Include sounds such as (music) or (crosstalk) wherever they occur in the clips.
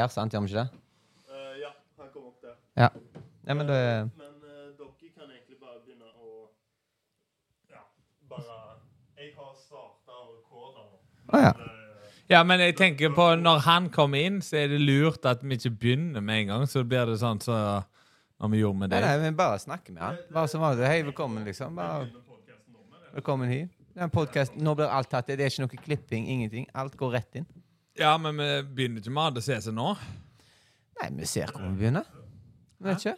her, sant? Gjør vi ikke det? Uh, ja, han kom opp der. Ja. ja men det Men uh, dere kan egentlig bare begynne å Ja, bare Jeg har starta rekorder. rekorde nå. Å ja. Eh, Ja, men jeg tenker på når han kommer inn, så er det lurt at vi ikke begynner med en gang. Så blir det sånn så når vi gjorde med Nei, deg. nei, men bare snakke med han. Bare som vanlig. Hei, velkommen, liksom. Bare velkommen hit. Den er. Nå blir alt tatt. Det er ikke noe klipping, ingenting. Alt går rett inn. Ja, men vi begynner ikke med ADCC nå. Nei, vi ser hvor vi begynner. Vet ikke.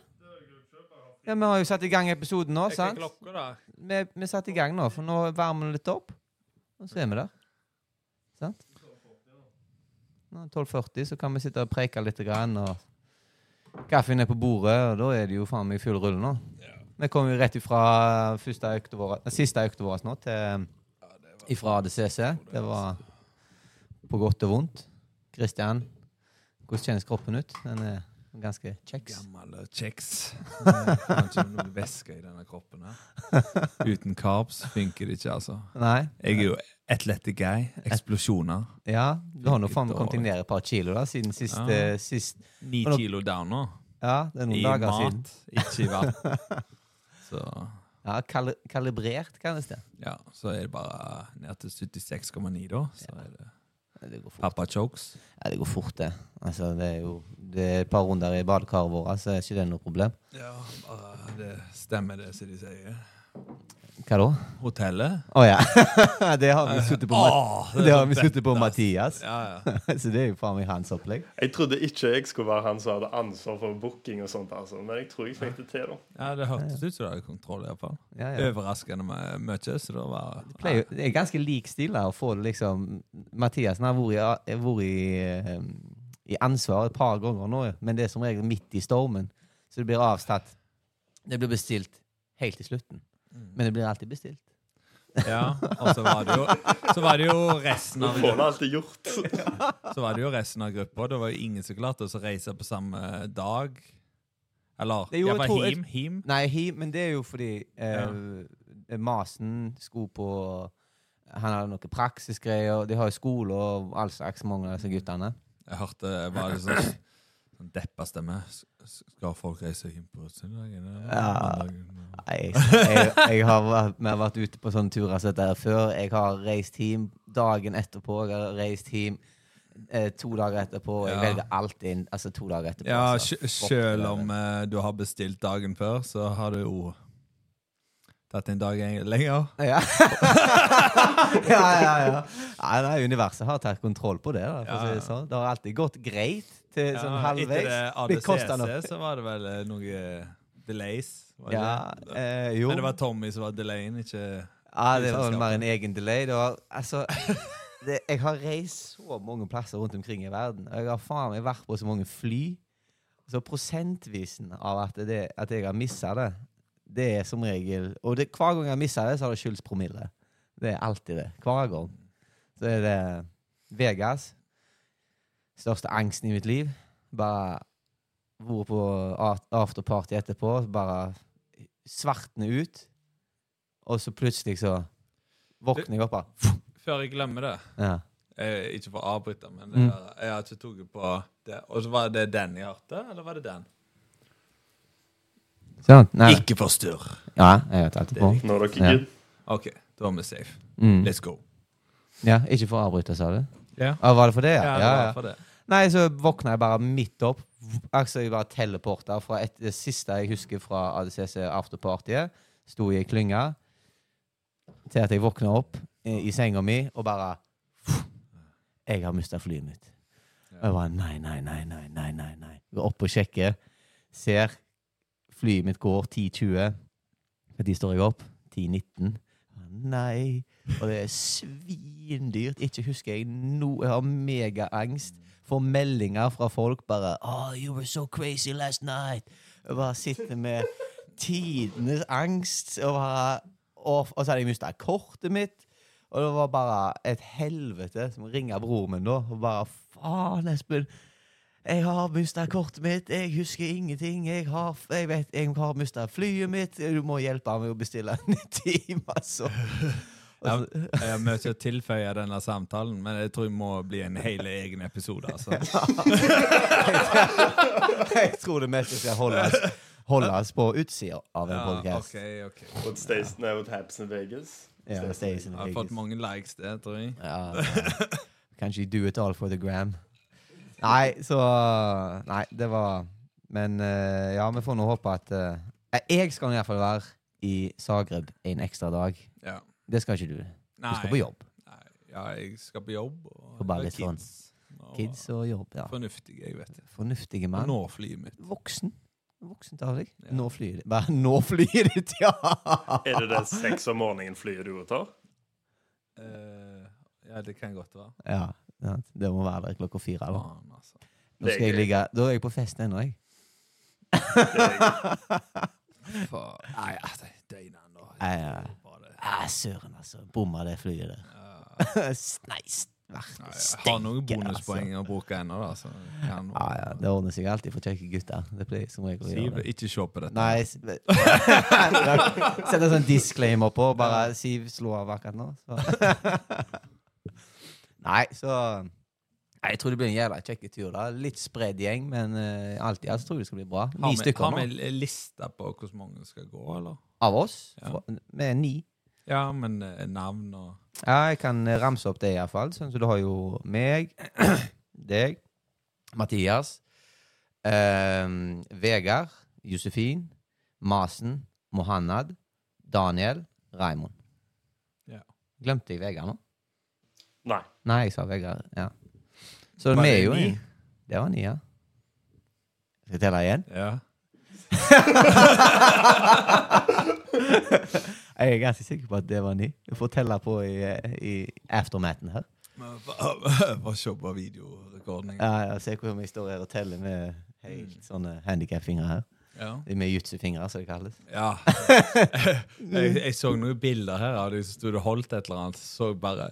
Ja, Vi har jo satt i gang episoden nå, er sant? klokka, da? Vi, vi satt i gang nå, for nå varmer det litt opp. Og så er vi der. Sant? Nå er det 12.40, så kan vi sitte og preike litt. Grann, og Kaffen er på bordet, og da er det jo faen meg full rulle nå. Vi kom jo rett ifra første økta vår, nei, siste økta vår nå til ifra ADCC. Det var på godt og vondt. Kristian, hvordan kjennes kroppen ut? Den er ganske kjeks. Gammel kjeks. Det er ikke noe væske i denne kroppen her. Uten carbs funker det ikke, altså. Nei? Jeg er jo athletic guy. Eksplosjoner. Ja, du har nå faen meg kommet ned et par kilo da, siden sist, Ja. eh, sist Ni kilo down nå. Ja, det er noen I dager mat, siden. ikke i vann. (laughs) Så Ja, kal Kalibrert, kalles det. ja, så er det bare ned til 76,9, da. Så er det Det går fort. Papa chokes. Ja, det går fort, det. Altså, det er jo det er et par runder i badekaret vårt, så er ikke det noe problem. Ja, bare det stemmer det som de sier. Hva da? Hotellet. Å ja. (laughs) det har vi suttet på, Ma Åh, det har vi det suttet på. Mathias. Ja, ja. (laughs) så det er jo faen meg hans opplegg. jeg trodde ikke jeg skulle være han som hadde ansvar for booking og sånt, altså. Men jeg tror jeg fikk det til, da. ja, det hørtes ut som du hadde kontroll, iallfall. Ja, ja. Overraskende med mye, så det var Det pleier, det er ganske lik stil da, å få det liksom Mathias har vært i, vært i, eh, i ansvar et par ganger nå, men det er som regel midt i stormen. Så det blir avstatt. Det blir bestilt helt til slutten. Men det blir alltid bestilt. Ja, og så var det jo, så var det jo resten Du av får det alltid gjort. (laughs) Så var det jo resten av gruppa. Det var jo ingen som klarte å reise på samme dag. Eller Det jo, jeg var tror- him. him. Nei, him, men det er jo fordi eh, Masen skulle på Han hadde noen praksisgreier. De har jo skole og all slags, mange av disse guttene. Jeg hørte bare sånn, sånn deppa stemme. Skal folk reise hjem på eller Ja. Nei, jeg, jeg, jeg har vært, vi har vært ute på sånne turer som dette før. Jeg har reist hjem dagen etterpå. Jeg har reist hjem eh, to dager etterpå. Jeg Ja. velger alltid inn altså to dager etterpå. Ja, altså. selv om eh, du har bestilt dagen før, så har du jo tatt en dag er lenger. ja. (laughs) ja, ja, ja. Nei, nei, universet har tatt kontroll på det. Da, for å si det sånn. Det har alltid gått greit til sånn halvveis. Etter Det. ADCC så var det vel eh, noe delays. Var Ja, det? eh, jo. Men det var Tommy som var delayen, ikke Ja, det var mer en egen delay. Det var, altså, det, jeg har reist så mange plasser rundt omkring i verden. Jeg har faen meg vært på så mange fly. Så prosentvisen av at, det, at jeg har missa det, det er som regel Og det, hver gang jeg misser det, så har det skyldes promille. Det er alltid det. Hver gang. Så er det Vegas. Største angsten i mitt liv. Bare vært på afterparty etterpå. Bare svartne ut. Og så plutselig så våkner jeg opp bare. Før jeg glemmer det Ja. jeg, Ikke for å avbryte, men det Mm. jeg har ikke tatt på det. Og så var det den jeg hørte, eller var det den? Sånn. Nei. Ikke forstyrr. Ja, jeg har tatt det på. Nå er dere good. OK, da er vi safe. Mm. Let's go. Ja, ikke for å avbryte, sa du? Ja, Ah, var det for det? Ja, ja, det var for det. Nei, så våkna jeg bare midt opp. Altså, jeg bare teleporta fra et, det siste jeg husker fra ADCC afterpartyet. Sto i ei klynge. Til at jeg våkna opp i, i senga mi og bare Jeg har mista flyet mitt. Og jeg bare nei, nei, nei, nei, nei, nei. nei. Går opp og sjekker. Ser flyet mitt går 10.20. Når står jeg opp? 10.19. Nei. Og det er svindyrt. Ikke husker jeg noe. Jeg har megaangst. Får meldinger fra folk bare Oh, you were so crazy last night. Jeg bare sitter med tidenes angst. Og, bare, og, og så hadde jeg mista kortet mitt. Og det var bare et helvete som ringa broren min da. Og bare Faen, Espen. Jeg har mista kortet mitt. Jeg husker ingenting. Jeg har, jeg vet, jeg har mista flyet mitt. Du må hjelpe meg å bestille en ny time, altså. (laughs) Jeg, jeg har mye å tilføye denne samtalen, men jeg tror det må bli en hele egen episode. Altså. (laughs) (laughs) jeg tror det meste skal holdes, holdes på utsida av en Ja, podcast. ok, ok. What, stays, now what happens in Vegas? Ja, stays in Jeg har fått mange likes der, tror jeg. Ja, ja. Kanskje do it all for the gram. Nei, så Nei, det var Men eh, ja, vi får nå håpe at eh, Jeg skal i hvert fall være i Zagreb en ekstra dag. Ja. Det skal ikke du. Du skal på jobb. Nei, ja, jeg skal på jobb. Og Og bare litt sånn kids. Og Kids og jobb. ja Fornuftige, jeg vet det. Fornuftige mann. nå flyet mitt. Voksen. Voksent av deg. Ja. Nå flyr det. Bare nå flyr det, ja! (laughs) Er det det seks om morgenen flyet du tar? Uh, ja, det kan godt være. Ja, ja, det må være der klokka fire. da. Faen, altså. Nå skal jeg ligge Da er jeg på fest ennå, jeg. (laughs) Faen. Nei, det døgnet nå. Nei, ja. Ah, søren, altså. Bomma det flyet der. (laughs) Nei, s- altså. Jeg har noen steike, bonuspoeng å bruke ennå, da. Så kan Altså. Ja, ja, det ordner seg alltid for kjekke gutter. Det pleier som regel å gjøre det. ikke se på dette. Nei, (laughs) Sett en sånn disclaimer på. Bare Siv slå av akkurat nå. Så. Nei, så Nei, Jeg tror det blir en jævla kjekk tur. da Litt spredd gjeng, men uh, alltid altså, tror jeg det skal bli bra. Har Ni vi, stykker har nå. vi en liste på hvor mange skal gå, eller? Av oss. Ja. Vi er ni. Ja, men uh, navn og Ja, jeg kan eh, ramse opp det, iallfall. Sånn, så du har jo meg, (clears throat) deg, Mathias, ehm, Vegard, Josefin, Masen, Mohannad, Daniel, Raymond. Ja. Glemte jeg Vegard nå? nei. Nei, jeg sa Vegard. Ja. Så Var vi det er jo ni? en. Det var ni, ja. Skal jeg telle igjen? Ja. (laughs) Jeg er ganske sikker på at det var ni. Du får telle på i, i aftermaten her. Men Bare bare se på videorekordningen. Ja, ja, Se hvor jeg står her og teller med helt sånne handikap-fingre her. Ja. Det er med jutsu-fingre, som det kalles. ja. (laughs) jeg, jeg så noen bilder her av deg som stod og holdt et eller annet. Så bare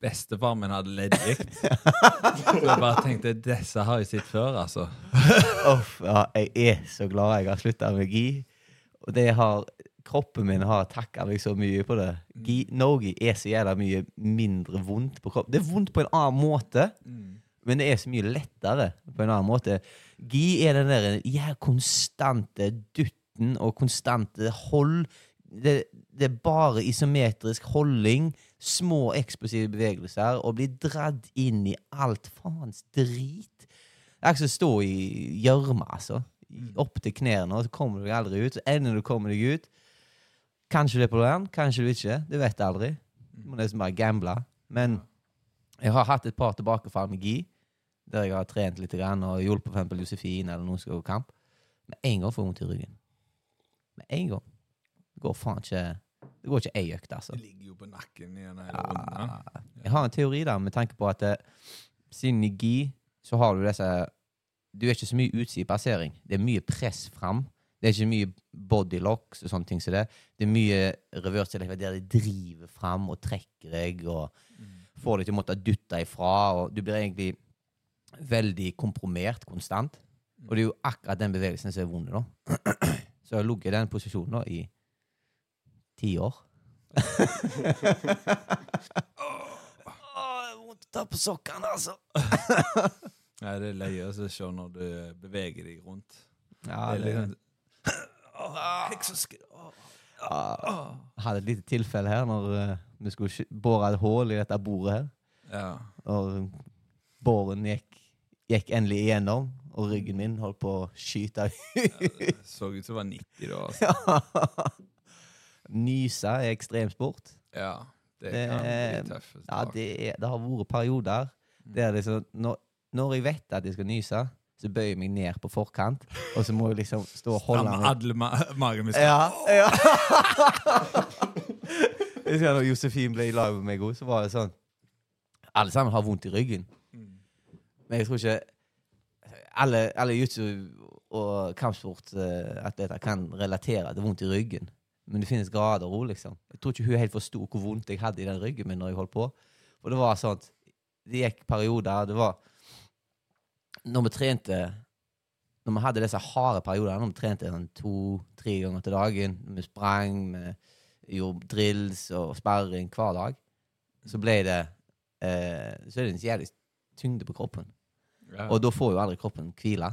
Bestefar min hadde leddgikt. (laughs) Så jeg bare tenkte disse har jeg sett før, altså. Uff, ja, jeg er så glad jeg har slutta med gi. Og det har Kroppen min har takka meg så mye på det. Gi, Norge er så jævla mye mindre vondt på kroppen. Det er vondt på en annen måte, men det er så mye lettere på en annen måte. Gi er den der ja, konstante dutten og konstante hold. Det, det er bare isometrisk holding, små eksplosive bevegelser, og bli dratt inn i alt faens drit. Det er ikke som å stå i gjørme, altså. Opp til knærne, og så kommer du aldri ut. Så ender du kommer deg ut. Kanskje du er på den, kanskje du ikke. Du vet aldri. Du må nesten bare gamble. Men jeg har hatt et par tilbakefall med Gi, der jeg har trent litt grann, og hjulpet f.eks. Josefine Josefin eller noen som skal gå kamp. Med en gang får jeg vondt i ryggen. Med en gang. Det går faen ikke Det går ikke ei økt, altså. Det ligger jo på nakken i den ja, runden. Jeg har en teori der med tanke på at eh, siden i gi så har du disse Du er ikke så mye utsidepassering. Det er mye press fram. Det er ikke mye bodylocks og sånne ting som det. Det er mye reverse der de driver fram og trekker deg og får deg til å måtte dytte ifra. Og du blir egentlig veldig kompromert konstant. Og det er jo akkurat den bevegelsen som er vond, da. (clears throat) Så jeg har ligget i den posisjonen da i ti år. (laughs) Åh, det er vondt å ta på sokkene, altså. (laughs) Nei, det er løye å se når du beveger deg rundt. Ja, det er liksom jeg ja. Hadde et lite tilfelle her når eh, vi skulle bore et hull i dette bordet her. Ja. Og båren gikk, gikk endelig igjennom, og ryggen min holdt på å skyte Det så ut som det var 90 da. Altså. (laughs) Nyse er ekstremsport. Ja, det kan bli tøffest. Ja, det, er, det har vært perioder der liksom når, når jeg vet at jeg skal nyse, så bøyer jeg meg ned på forkant, og så må jeg liksom stå og holde meg alle ma magemuskler. Ja, ja. (laughs) Jeg husker når Josefin ble i lag med meg òg, så var det sånn Alle sammen har vondt i ryggen. Men jeg tror ikke alle, alle jutsu og kampsportatleter kan relatere til vondt i ryggen. Men det finnes grader òg, liksom. Jeg tror ikke hun helt forsto hvor vondt jeg hadde i den ryggen min når jeg holdt på. For det var sånn Det gikk perioder Det var Når vi trente Når vi hadde disse harde periodene, når vi trente sånn to-tre ganger til dagen, vi sprang, vi gjorde drills og sparring hver dag, så ble det eh, Så er det en jævlig tyngde på kroppen. Ja. Og da får jo aldri kroppen hvile.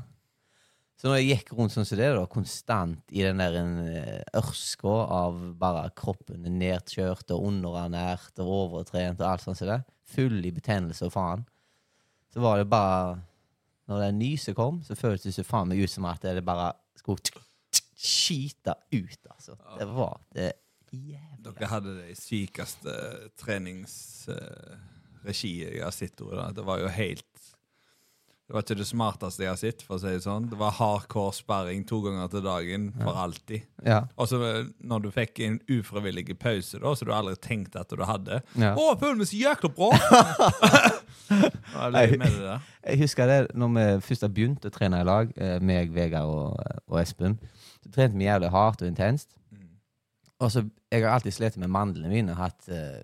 Så når jeg gikk rundt sånn som det, da, konstant i den der eh, ørska av bare kroppen nedkjørt og underernært og overtrent og alt sånt Så full i betennelse og faen, så var det bare Når den nyset kom, så føltes det så faen meg ut som at det bare skulle skite ut, altså. Det var det jævlig Dere hadde det sykeste treningsregiet jeg har sett. Det var jo helt Det var ikke det smarteste jeg har sett. for å si Det sånn. Det var hardcore sparring to ganger til dagen for alltid. Ja. Og så eh, når du fikk en ufrivillig pause, da, så du aldri tenkte at du hadde Ja. Å, føler meg så jækla bra! (laughs) jeg, det med det der. Jeg husker det når vi først har begynt å trene i lag, eh, meg, Vegard og, og Espen. Så trente vi jævlig hardt og intenst. Og så, Jeg har alltid slitt med mandlene mine. Hatt, eh,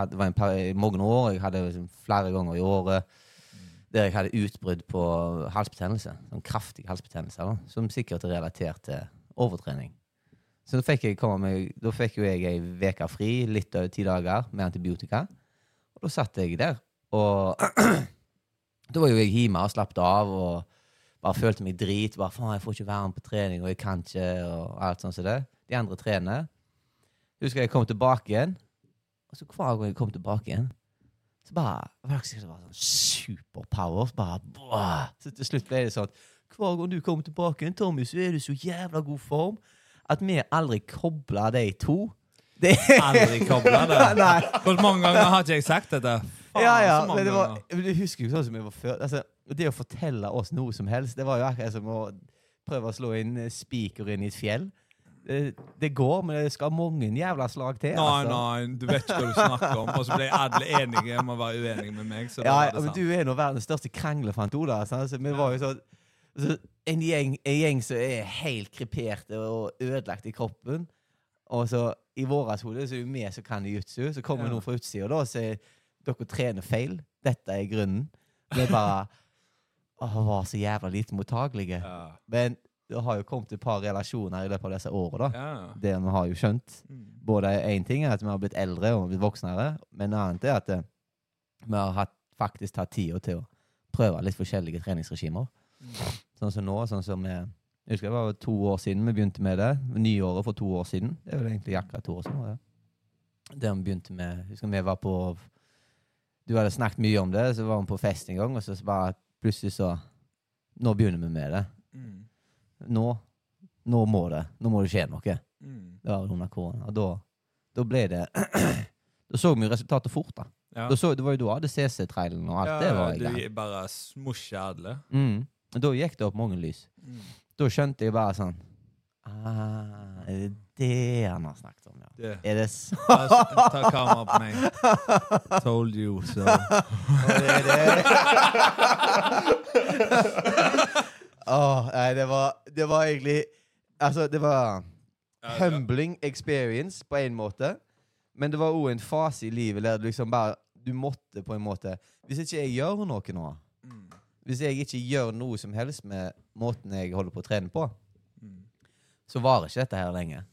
hatt, det var en par, i mange år. Jeg hadde liksom flere ganger i året der jeg hadde utbrudd på halsbetennelse. Sånn kraftig halsbetennelse. Da, som sikkert er relatert til overtrening. Så da fikk jeg, med, da fikk jo jeg ei uke fri, litt over ti dager, med antibiotika. Og da satt jeg der, og (clears throat) da var jo jeg hjemme og slappet av og bare følte meg drit. Bare, faen, jeg får ikke være med på trening, og jeg kan ikke, og alt sånt som det. De andre trener. Husker jeg kom tilbake igjen, og så hver gang jeg kom tilbake igjen, så bare var det var sånn superpower. Bare. Så til slutt ble det sånn at hver gang du kommer tilbake Tommy, så er du så jævla god form at vi aldri kobler de to. Det Aldri kobla det. (laughs) Hvor mange ganger har ikke jeg sagt dette? Faen, ja, ja, men det var, du husker jo sånn som jeg var før. Altså, det å fortelle oss noe som helst, det var jo akkurat som å prøve å slå inn spiker inn i et fjell. Det, det går, men det skal mange jævla slag til. Nei, altså. nei, du vet ikke hva du snakker om. Og så ble alle enige om å være uenige med meg. Så Ja, men sant. du er nå verdens største kranglefant, Ola. Så vi var jo så, så en, gjeng, en gjeng som er helt kreperte og ødelagt i kroppen. Og så i vårt hode så er vi som kan jiu-jitsu. Så kommer Ja. noen fra utsida og sier dere trener feil. Dette er grunnen. Vi bare Åh, var så jævla lite mottagelige. Ja. Men det har jo kommet et par relasjoner i løpet av disse da. Ja. Det vi har jo skjønt. Mm. Både én ting er at vi har blitt eldre og blitt voksnere, men noe annet er at eh, vi har hatt, faktisk tatt tida til å prøve litt forskjellige treningsregimer. Sånn som nå, sånn som vi jeg husker det var to år siden vi begynte med det. Nyåret for to år siden. Det er vel egentlig akkurat to år siden. det. Der vi begynte med husker vi var på Du hadde snakket mye om det, så var vi på fest en gang, og så bare plutselig så Nå begynner vi med det. Mm. Nå, nå må det Nå må det skje noe. Mm. Det var under korona. Og da, da ble det (clears throat) Da så vi jo resultatet fort, da. Ja. da så, det var jo da ADCC-trailen og alt det var i gang. bare alle. Mm. Og da gikk det opp mange lys. Mm. Da skjønte jeg bare sånn ah, Er det det han har snakket om, ja? Det. Er det (laughs) så Ta, ta kamera på meg. Told you so. det (laughs) (laughs) er det? Åh, nei, det var, det var egentlig Altså, det var humbling experience på en måte. Men det var òg en fase i livet der du liksom bare Du måtte på en måte Hvis ikke jeg gjør noe nå, Mm. hvis jeg ikke gjør noe som helst med måten jeg holder på å trene på, Mm. så varer ikke dette her lenge.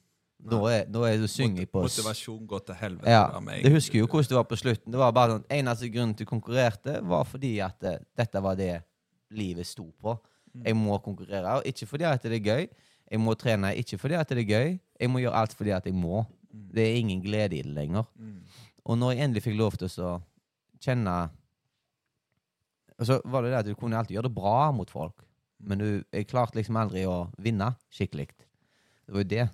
Nå er, er det synger jeg på s- Motivasjon går til helvete. Ja, med det husker jo hvordan det var på slutten. Det var bare sånn, Eneste grunnen til konkurrerte var fordi at eh, dette var det livet sto på. Mm. Jeg må konkurrere, og ikke fordi at det er gøy. Jeg må trene ikke fordi at det er gøy. Jeg må gjøre alt fordi at jeg må. Mm. Det er ingen glede i det lenger. Mm. Og når jeg endelig fikk lov til å kjenne Og så var det det at du kunne alltid gjøre det bra mot folk, men du, jeg klarte liksom aldri å vinne skikkelig. Det var jo det.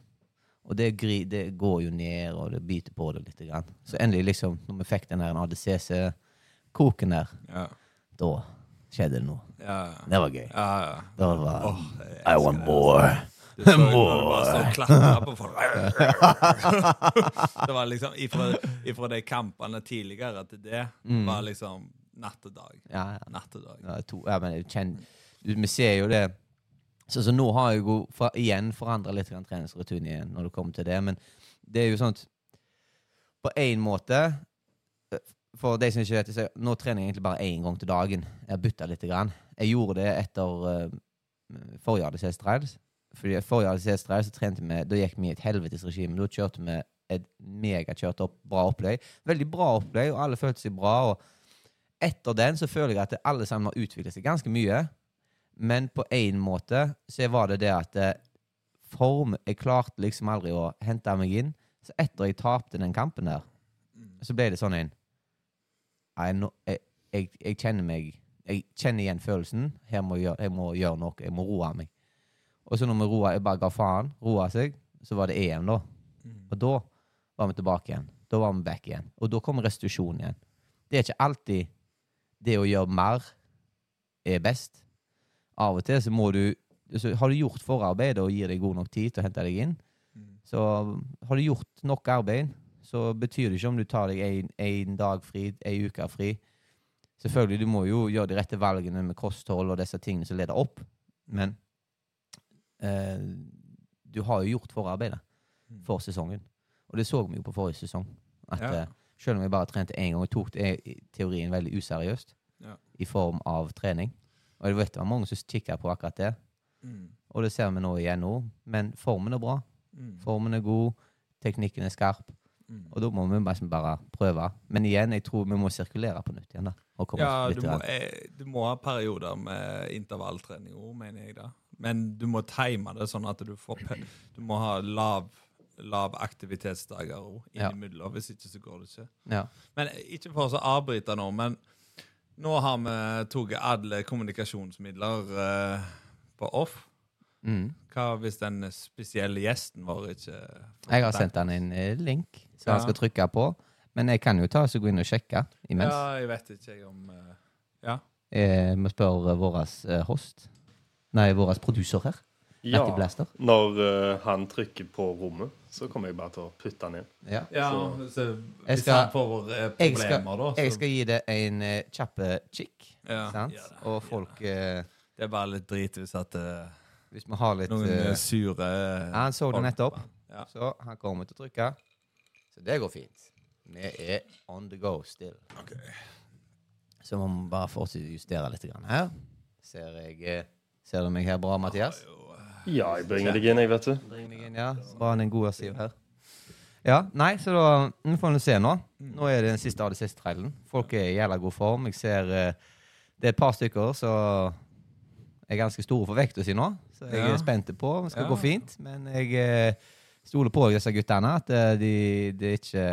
Og det, gri, det går jo ned, og det biter på det litt. Grann. Så endelig, liksom, når vi fikk den ADCC-koken der, Ja. da skjedde det noe. Ja. Det var gøy. Ja, ja. Det var Åh, jeg I want more. Du så bare på folk. (laughs) Det var liksom ifra, ifra de kampene tidligere til det, Mm. var liksom natt og dag. Ja, ja. Natt og dag. Ja, to, ja, men du, vi ser jo det så, så nå har jeg jo for, igjen forandra litt treningsrutinen igjen når det kommer til det. Men det er jo sånn at på én måte For de som ikke vet det, nå trener jeg egentlig bare én gang til dagen. Jeg har bytta litt. Grann. Jeg gjorde det etter uh, forrige ADCS Trials. Fordi forrige ADCS Trials så trente vi Da gikk vi i et helvetes regime. Da kjørte vi et megakjørt opp, bra opplegg. Veldig bra opplegg, og alle følte seg bra. og Etter den så føler jeg at alle sammen har utviklet seg ganske mye. Men på én måte så var det det at eh, form Jeg klarte liksom aldri å hente meg inn. Så etter jeg tapte den kampen der, så ble det sånn en Jeg, jeg, jeg kjenner meg Jeg kjenner igjen følelsen. Her må jeg, jeg må gjøre noe. Jeg må roe meg. Og så når vi roa, jeg bare ga faen, roa seg, så var det EM, da. Og da var vi tilbake igjen. Da var vi back igjen. Og da kom restitusjonen igjen. Det er ikke alltid det å gjøre mer er best. Av og til så må du så Har du gjort forarbeidet og gir deg god nok tid til å hente deg inn, så har du gjort nok arbeid, så betyr det ikke om du tar deg en, en dag fri, ei uke fri. Selvfølgelig, du må jo gjøre de rette valgene med kosthold og disse tingene som leder opp, men eh, du har jo gjort forarbeidet for sesongen. Og det så vi jo på forrige sesong. At Ja. eh, selv om jeg bare trente én gang, og tok det teorien veldig useriøst Ja. i form av trening. Og jeg vet det var mange som kikka på akkurat det, Mm. og det ser vi nå igjen nå. Men formen er bra. Mm. Formen er god, teknikken er skarp. Mm. Og da må vi bare, bare prøve. Men igjen, jeg tror vi må sirkulere på nytt igjen. da. Ja, du må, rann. eh, du må ha perioder med intervalltrening òg, mener jeg. da. Men du må time det sånn at du får Du må ha lav, lav aktivitetsdager òg Ja. Hvis ikke, så går det ikke. Ja. Men ikke for å avbryte nå, men nå har vi tatt alle kommunikasjonsmidler uh, på off. Mm. Hva hvis den spesielle gjesten vår ikke Jeg har sendt han en link som han skal trykke på. Men jeg kan jo ta og gå inn og sjekke imens. Ja, jeg vet ikke jeg om uh, Ja. Eh, Vi spør vår eh, host. Nei, vår producer her. Ja, Blaster. når uh, han trykker på rommet, så kommer jeg bare til å putte han inn. Ja. ja Så- så hvis skal- han får problemer, jeg skal- da Jeg skal gi det en uh, kjapp kick. ja. sant? Ja, det- Og folk uh, Det er bare litt drit hvis at eh, Hvis vi har litt noen eh, eh, sure han så det nettopp. Ja. Så han kommer til å trykke. Så det går fint. Vi er on the go still. Så må vi bare fortsette å justere litt grann her. Ser, jeg, eh, ser du meg her bra, Mathias? Ja, jeg bringer deg inn, jeg, vet du. Bringer deg inn, ja. Bare en god asiv her. Ja, nei, så da Vi får nå se nå. Nå er det den siste av de siste trailene. Folk er i jævla god form. Jeg ser eh, Det er et par stykker som er ganske store for vekta si nå, så jeg er spent på det skal Ja. gå fint. Men jeg eh, stoler på disse guttene, at eh, de, det ikke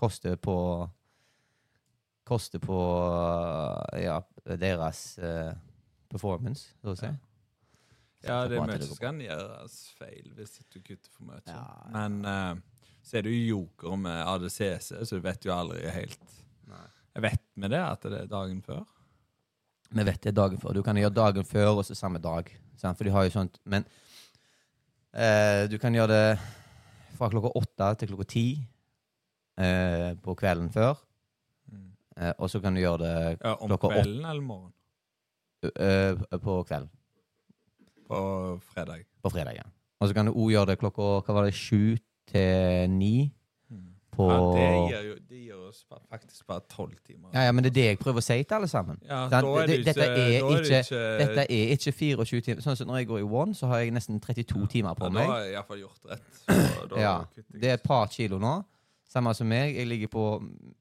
koster på Koster på eh, ja, deres uh, performance, så å si. Ja, det er mye som kan gjøres feil hvis du kutter for mye. Ja. Men uh, så er det jo joker med ADCC, så du vet jo aldri helt Nei. Jeg vet med det at det er dagen før. Vi vet det er dagen før. Du kan gjøre dagen før og så samme dag. Sant? For de har jo sånt Men eh, du kan gjøre det fra klokka åtte til klokka ti eh, på kvelden før. Eh, og så kan du gjøre det Ja, om Klokka åtte. kvelden eller morgenen? eh, på kvelden. På fredag. På fredagen. Og så kan du òg gjøre det klokka hva var det, sju til ni på Ja, det gir jo det gir oss faktisk bare tolv timer. Ja, ja, men det er det jeg prøver å si til alle sammen. Ja, da er det ikke, dette er da er det ikke- ikke Dette er ikke 24 timer. Sånn som når jeg går i one, så har jeg nesten 32 timer på ja, meg. Da har jeg iallfall gjort rett. Ja, Det er et par kilo nå. Samme som meg. Jeg ligger på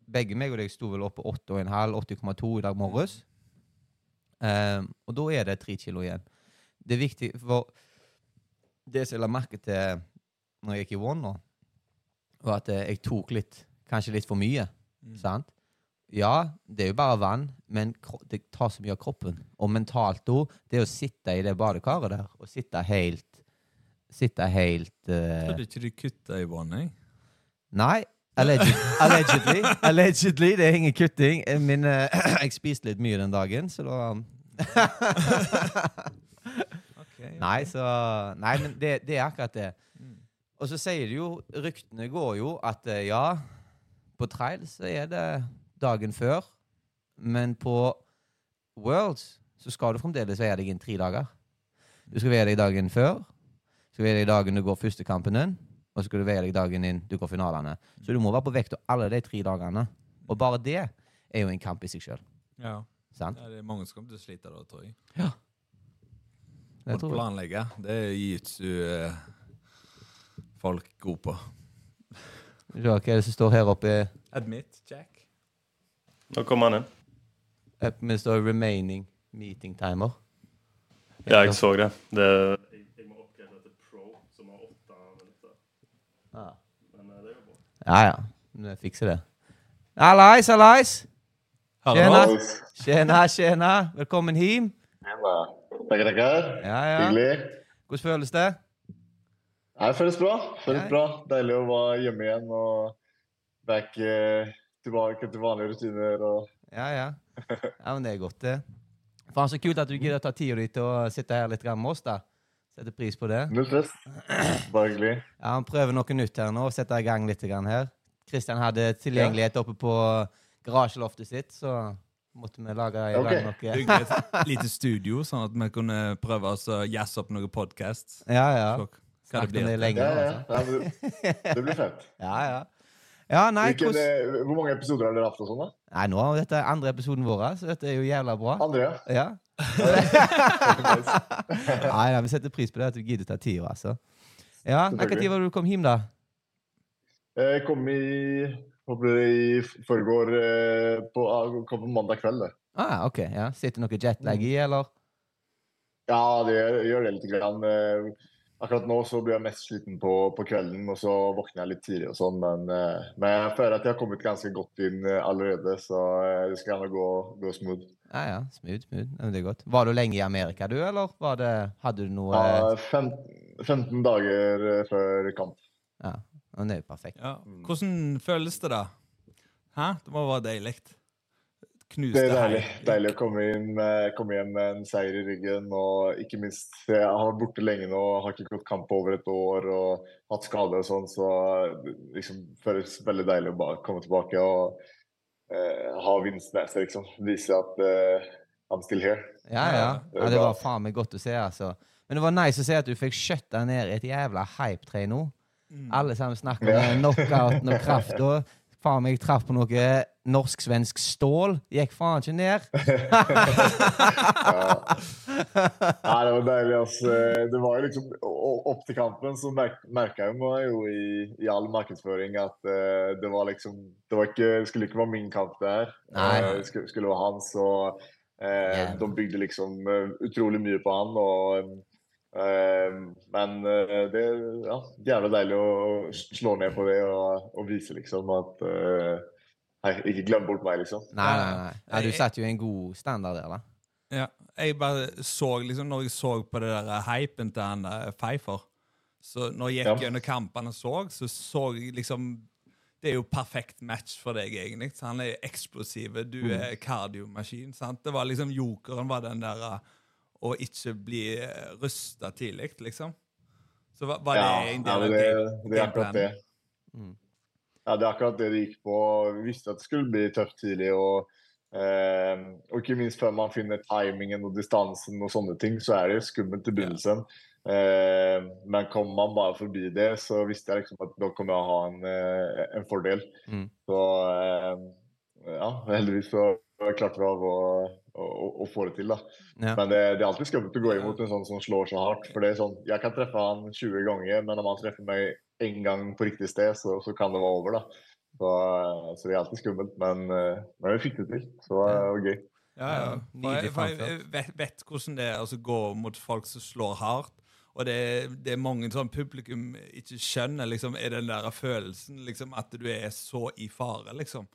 Begge meg og deg sto vel oppe på 8,5, 80,2 i dag morges. Um, og da er det tre kilo igjen. Det er viktig, for det som jeg la merke til når jeg gikk i one nå, var at eh, jeg tok litt Kanskje litt for mye. Mm. Sant? Ja, det er jo bare vann, men det tar så mye av kroppen. Og mentalt òg. Det å sitte i det badekaret der, og sitte helt Sitte helt eh, Trodde ikke du kutta i vannet. jeg. Nei. Alleged, (laughs) allegedly. Allegedly. Det er ingen kutting. Eh, Min, uh, (clears throat) jeg spiste litt mye den dagen, så da (laughs) Nei, så Nei, men det, det er akkurat det. Mm. Og så sier de jo Ryktene går jo at ja, på trail så er det dagen før, men på Worlds så skal du fremdeles veie deg inn tre dager. Du skal veie deg dagen før, du skal veie deg dagen du går første kampen din, og så skal du veie deg dagen inn du går finalene. Så du må være på vekt alle de tre dagene. Og bare det er jo en kamp i seg sjøl. Ja. Ja, det er mange som kommer til å slite da, tror jeg. Det tror jeg. planlegge, det er jiu-jitsu eh, folk gode på. Hva er det som står her oppe? Admit, Jack. Nå kommer han inn. Vi står 'remaining meeting timer'. Ja, jeg så det. det jeg, jeg må oppgradere til Pro, som har åtte minutter. Ah. Men eh, det går bra. Ja, ja. Vi fikser det. Hallais, hallais! Tjena. Tjena, tjena. Velkommen hjem. Takk, takk. Ja, ja. Hyggelig. Hvordan føles det? Det føles bra. Føles bra. Deilig å være hjemme igjen og back eh, tilbake til vanlige rutiner. Og... Ja, ja. Ja, men det er godt, det. Faen, så kult at du gidder å ta tida di til å sitte her litt med oss, da. Setter pris på det. Null stress. Bare hyggelig. Ja, Han prøver noe nytt her nå, Setter i gang litt her. Kristian hadde tilgjengelighet oppe på garasjeloftet sitt, så måtte vi lage i Ok. gang noe. Bygge et lite studio, sånn at vi kunne prøve å jazze opp noen podkast. Ja, ja. Det Snakket om det lenge. Ja, ja. Altså. ja det, det blir fett. (laughs) Ja, ja. Ja, nei, Hvilken, eh, hvor mange episoder har dere hatt? og sånn da? Nei, nå er dette andre episoden vår, så dette er jo jævla bra. Andre? Ja. (laughs) Nei, nei, vi setter pris på det at du gidder å ta tida, altså. Ja, Når var du kom hjem, da? Jeg kom i håper det i forgår eh, på, ah, kom på mandag kveld. det. Ah, ok, ja. Sitter noe jetlag i, eller? Ja, det gjør, gjør det litt. Grann. Akkurat nå så blir jeg mest sliten på, på kvelden, og så våkner jeg litt tidlig og sånn. Men, eh, men jeg føler at jeg har kommet ganske godt inn eh, allerede, så eh, det skal gjerne gå, gå smooth. Ja, ja. Smooth, smooth. Men det er godt. Var du lenge i Amerika, du, eller var det, hadde du noe Ja, fem, 15 dager før kamp. Ja, men det er jo perfekt. Ja. Hvordan føles det, da? Hæ? Det må være deilig. Knuste Det er deilig, deilig å komme, inn med, komme hjem med en seier i ryggen. Og ikke minst, jeg har vært borte lenge nå, har ikke gått kamp på over et år og hatt skader og sånn, så det liksom føles veldig deilig å komme tilbake og eh, ha vinst med seg, liksom. Vise at eh, I'm still here. Ja, ja. det ja det var faen meg godt å se, altså. Men det var nice å se at du fikk skjøtta ned i et jævla hype-tre nå. Alle sammen snakker Ja. om knockouten og krafta. Faen meg traff på noe norsk-svensk stål. Gikk faen ikke ned. (laughs) Ja. Nei, det var deilig. Altså. Det var jo liksom, Opp til kampen så merk, merka jeg jo i, i all markedsføring at uh, det var liksom Det var ikke, skulle ikke være min kamp der. Nei. Eh, det skulle, skulle være hans. Og uh, yeah. de bygde liksom eh, utrolig mye på han. Og, eh, men eh, det er ja, jævlig deilig å slå ned på det og, og vise liksom at eh, Hei, ikke glem bort meg, liksom. Nei, nei, nei. Ja, du setter jo en god standard der, da. Ja, jeg bare så liksom Når jeg så på det der hypen til han Pfeiffer Så når jeg gikk Ja. gjennom kampene og så, så så jeg liksom Det er jo perfekt match for deg, egentlig. Så han er eksplosiv, du Mm. er kardiomaskin. sant? Det var liksom Jokeren var den der uh, å ikke bli rusta tidlig, liksom. Så var, var det Ja, en ja, del av det, Ja, det er akkurat det. Mm. Ja, det er akkurat det det gikk på. Vi visste at det skulle bli tøft tidlig. Og, eh, og ikke minst før man finner timingen og distansen og sånne ting, så er det skummelt i begynnelsen. Eh, men kommer man bare forbi det, så visste jeg liksom at da kommer jeg å ha en, eh, en fordel. Mm. Så eh, ja, heldigvis så klarte vi av å, å, å få det til, da. Ja. Men det, det er alltid skummelt å gå imot en sånn som slår så hardt. For det er sånn, jeg kan treffe han 20 ganger, men om han treffer meg én gang på riktig sted, så, så kan det være over, da. Så, så det er alltid skummelt, men, eh, men vi fikk det til. Så det var gøy. Ja, ja. For jeg, for jeg vet, vet hvordan det er å gå mot folk som slår hardt. Og det, det er mange sånn publikum ikke skjønner, liksom, er den der følelsen liksom, at du er så i fare, liksom.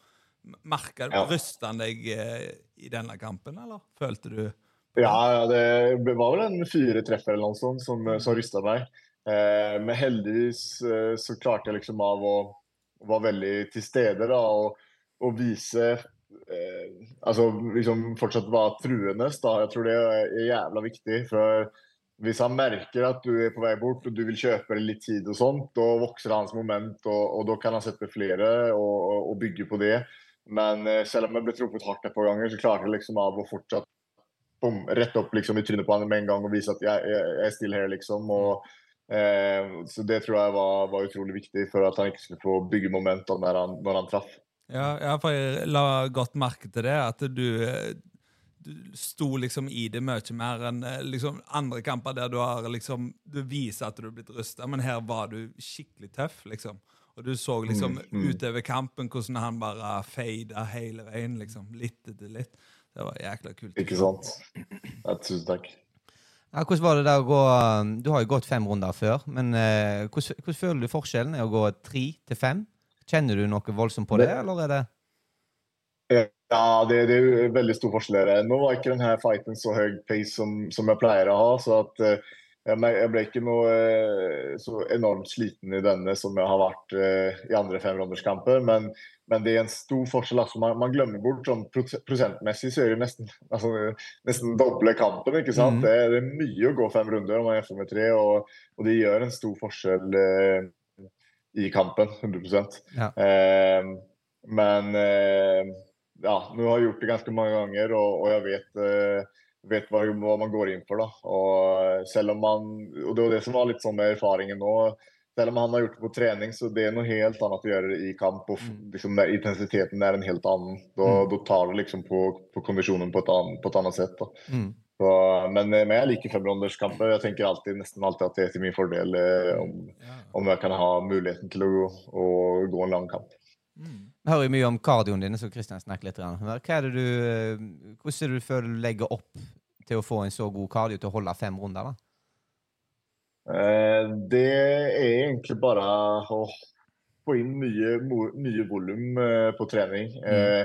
Merka Ja. Rysta han deg eh, i denne kampen, eller følte du Ja, ja, det var vel en fire treffer eller noe sånt som, som rysta meg. Eh, men heldigvis eh, så klarte jeg liksom av å være veldig til stede da, og, og vise eh, Altså liksom fortsatt være truende. Da. Jeg tror det er jævla viktig. For hvis han merker at du er på vei bort og du vil kjøpe litt tid og sånt, da vokser hans moment, og, og da kan han sette flere og, og, og bygge på det. Men eh, selv om jeg ble truffet hardt et par ganger, så klarte jeg liksom av å fortsatt bom, rett opp liksom, i trynet på han med en gang og vise at jeg, jeg, jeg er still her, liksom. Og, eh, så det tror jeg var, var utrolig viktig for at han ikke skulle få bygge momentum når han, når han traff. Ja, for jeg la godt merke til det, at du, du sto liksom i det mye mer enn eh, liksom andre kamper der du har liksom Du viser at du er blitt rusta, men her var du skikkelig tøff, liksom. Og du så liksom Mm, mm. utover kampen hvordan han bare fada hele veien, liksom. Litt etter litt. Det var jækla kult. Ikke sant? Ja, tusen takk. Ja, hvordan var det der å gå um, Du har jo gått fem runder før, men eh, hvordan, hvordan føler du forskjellen er å gå tre til fem? Kjenner du noe voldsomt på det, Det- eller er det Ja, det, det er veldig stor forskjell. Nå var ikke denne fighten så høy pace som, som jeg pleier å ha. så at eh, jeg ble ikke noe eh, så enormt sliten i denne som jeg har vært eh, i andre femrunderskamper. Men, men det er en stor forskjell. altså Man, man glemmer bort sånn prosentmessig så er det nesten, (laughs) altså, nesten doble kampen. ikke sant? Mm. Det, er- det er mye å gå fem runder om man er med tre, og, og det gjør en stor forskjell eh, i kampen. 100 Ja. eh, Men eh, ja, nå har jeg gjort det ganske mange ganger, og, og jeg vet, eh, vet hva, hva man går inn for. da. Og selv om man, og det var det som var litt sånn med erfaringen nå. Selv om han har gjort det på trening, så det er noe helt annet å gjøre i kamp. og Mm. liksom, der Intensiteten er en helt annen. Da, Mm. da tar det liksom på, på kondisjonen på et annet, på et annet sett. da. mm. Så, men, eh, men jeg liker femronderskamper. Jeg tenker alltid, nesten alltid at det er til min fordel eh, om, Ja. om jeg kan ha muligheten til å, gå- å gå en lang kamp. Mm. Vi hører jo mye om kardioen din, så Kristian snakker litt. du, eh, hvordan er det du føler du legger opp til å få en så god kardio til å holde fem runder? Eh, det er egentlig bare å få inn mye, mye volum eh, på trening. Eh,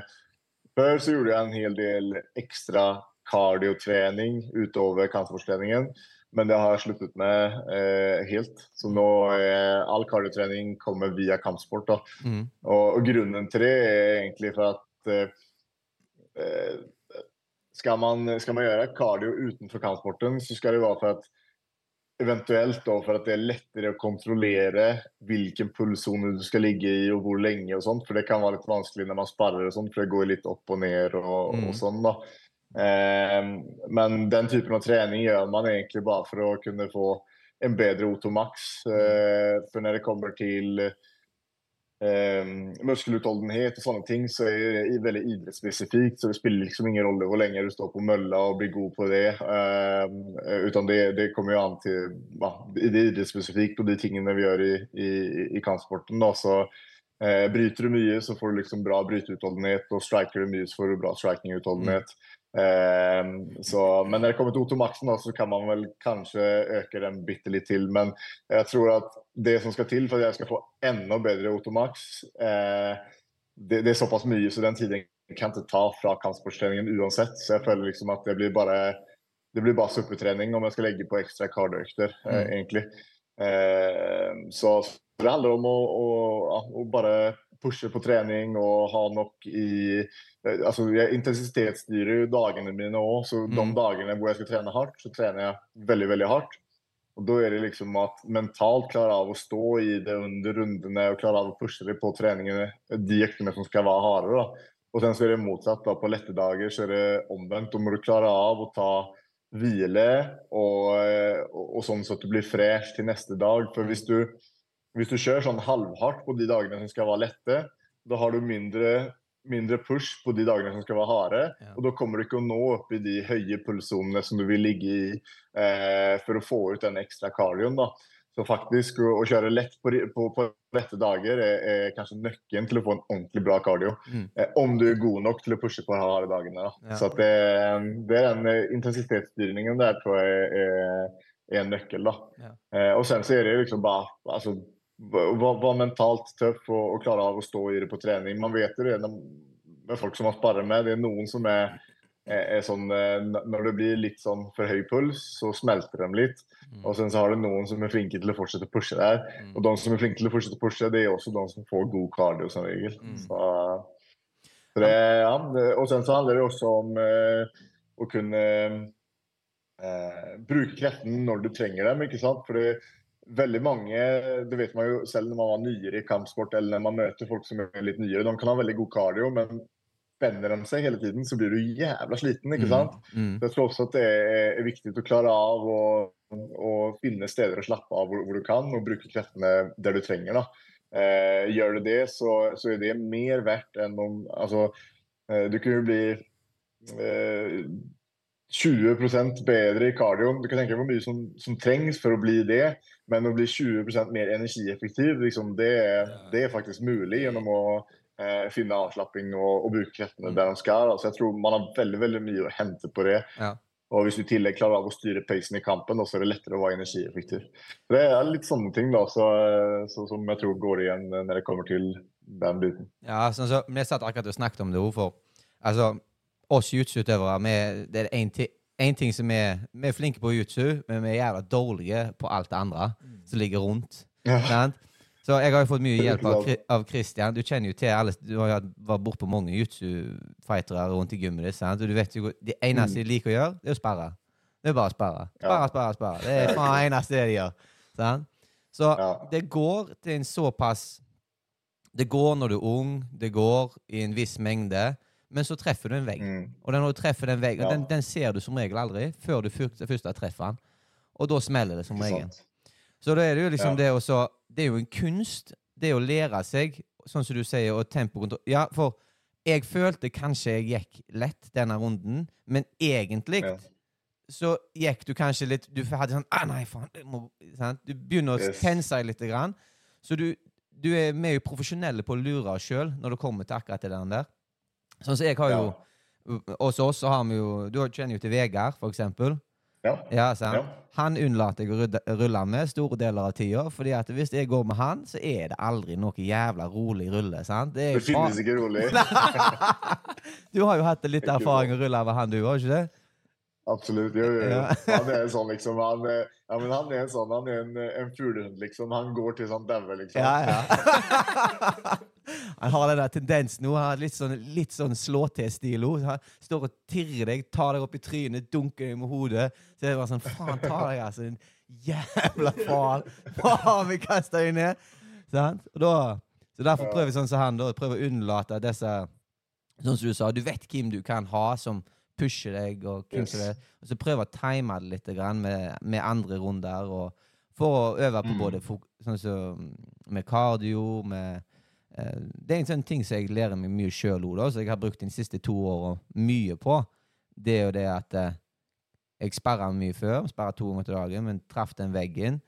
før så gjorde jeg en hel del ekstra kardiotrening utover kampsportstreningen, men det har jeg sluttet med eh, helt. Så nå er all kardiotrening kommer via kampsport. Mm. Og, og grunnen til det er egentlig for at eh, eh, skal, man, skal man gjøre kardio utenfor kampsporten, så skal det være for at eventuelt da, for at det er lettere å kontrollere hvilken pulssone du skal ligge i og hvor lenge og sånt. For det kan være litt vanskelig når man sparrer og sånt, for det går litt opp og ned og, Mm. og sånn da. Eh, men den typen av trening gjør man egentlig bare for å kunne få en bedre O2max. Eh, for når det kommer til eh, muskelutholdenhet og sånne ting, så er det veldig idrettsspesifikt. Så det spiller liksom ingen rolle hvor lenge du står på mølla og blir god på det. Eh, utan det, det kommer jo an til ja, det idrettsspesifikt og de tingene vi gjør i, i, i kampsporten. Da. Så eh, bryter du mye, så får du liksom bra bryteutholdenhet, og striker du mye, så får du bra strikingutholdenhet. Eh, så, men når det kommer til Otomaxen, så kan man vel kanskje øke den bitte litt til. Men jeg tror at det som skal til for at jeg skal få enda bedre Otomax, eh, det, det er såpass mye, så den tiden kan ikke ta fra kampsportstreningen uansett. Så jeg føler liksom at det blir bare det blir bare suppetrening om jeg skal legge på ekstra kardøkter, eh, Mm. egentlig. Eh, så så det handler om å, å, å bare pushe på trening og ha nok i eh, Altså, jeg intensitetsstyrer jo dagene mine òg, så de Mm. dagene hvor jeg skal trene hardt, så trener jeg veldig, veldig hardt. Og da er det liksom at mentalt klare av å stå i det under rundene og klare av å pushe det på treningene, de øktene som skal være hardere. da. Og sen så er det motsatt. da, På lette dager så er det omvendt. Da må du klare av å ta hvile og, eh, og, og sånn så at du blir fresh til neste dag. For hvis du, hvis du kjører sånn halvhardt på de dagene som skal være lette, da har du mindre, mindre push på de dagene som skal være harde. Ja. Og da kommer du ikke å nå opp i de høye pulssonene som du vil ligge i eh, for å få ut den ekstra kardioen. da. Så faktisk å, å kjøre lett på, på, på rette dager er, er kanskje nøkkelen til å få en ordentlig bra kardio. Mm. Eh, om du er god nok til å pushe på de harde dagene. Da. Ja. Så det, det er den eh, intensitetsstyringen der tror jeg er, er en nøkkel. da. Ja. Eh, og sen så er det liksom bare altså, Være var mentalt tøff og, og klare av å stå i det på trening. Man vet jo det med folk som man sparer med. Det er noen som er, er, er sånn eh, Når det blir litt sånn for høy puls, så smelter de litt. Mm. Og sen så har du noen som er flinke til å fortsette å pushe der. Mm. Og de som er flinke til å fortsette å pushe, det er også de som får god cardio som regel. Mm. Så, så det, ja, og sen så handler det også om eh, å kunne eh, bruke kreftene når du trenger dem. ikke sant? Fordi veldig mange, det vet man jo selv når man var nyere i kampsport, eller når man møter folk som er litt nyere, de kan ha veldig god kardio, men spenner de seg hele tiden, så blir du jævla sliten. ikke sant? Mm. Så Jeg tror også at det er, viktig å klare av å, å finne steder å slappe av hvor, hvor du kan, og bruke kreftene der du trenger. da. Eh, gjør du det, så, så er det mer verdt enn om altså, eh, Du kan jo bli eh, 20% bedre i kardioen. Du kan tenke deg hvor mye som, som, trengs for å bli det, men å bli 20% mer energieffektiv, liksom, det, det, er faktisk mulig gjennom å eh, finne avslapping og, og bruke kreftene der de skal. Altså, jeg tror man har veldig, veldig mye å hente på det. Ja. Og hvis du i tillegg klarer av å styre pacen i kampen, så er det lettere å være energieffektiv. Det er litt sånne ting da, så, så, som jeg tror går igjen når det kommer til den biten. Ja, sånn så, Vi satt akkurat og snakket om det for altså, oss jiu-jitsu-utøvere Det er én ting, ting som vi, vi er flinke på jiu-jitsu, men vi er jævla dårlige på alt det andre som ligger rundt. Ja. Så jeg har jo fått mye hjelp av, av Christian. Du kjenner jo til alle Du har jo vært bortpå mange jiu-jitsu-fightere rundt i gymmet ditt. sant? Og du vet jo, Det eneste de liker å gjøre, det er å sperre. Det er bare å sperre. Sperre, sperre, sperre. Det er (laughs) faen det eneste de gjør. sant? Så det går til en såpass Det går når du er ung, det går i en viss mengde, men så treffer du en vegg. Mm. Og når du treffer den veggen, den, den, ser du som regel aldri før du først, treffer den. Og da smeller det som regel. Så da er det jo liksom ja. det også det er jo en kunst, det å lære seg, sånn som du sier, og tempokontroll Ja, for jeg følte kanskje jeg gikk lett denne runden, men egentlig ja. så gikk du kanskje litt Du hadde sånn ah, nei, faen, Du begynner å yes. tense deg litt. Grann, så du, du er mer profesjonell på å lure oss sjøl når det kommer til akkurat det der. Sånn som så jeg har jo. Hos oss så har vi jo Du kjenner jo til Vegard, for eksempel. Ja. ja, ja. Han unnlater jeg å rulle med store deler av tida. fordi at hvis jeg går med han, så er det aldri noe jævla rolig rulle. sant? Det, det finnes ikke rolig. (laughs) du har jo hatt litt erfaring å rulle med han, du har ikke det? Absolutt. Jo, jo, jo. Han er sånn, liksom. Han, ja, men han er sånn, han er en, en fuglehund, liksom. Han går til sånn dauer, liksom. Ja, ja. (laughs) Han har den tendensen nå. Han har litt sånn, litt sånn slå-til-stil. Han står og tirrer deg, tar deg opp i trynet, dunker deg med hodet. Så det bare sånn Faen, ta deg, altså. Din jævla faen. Faen, vi kaster deg ned. Sant? Og da, så derfor prøver vi sånn som han, da. Prøver å unnlate disse Sånn som du sa, du vet hvem du kan ha som pusher deg, og hvem yes. det Og så prøver å time det litt med, med, andre runder. og For å øve på mm. både sånn som med kardio, med det er en sånn ting som jeg lærer meg mye sjøl som jeg har brukt de siste to åra mye på. Det er jo det at eh, jeg sperra mye før, sperra to ganger til dagen, men traff den veggen.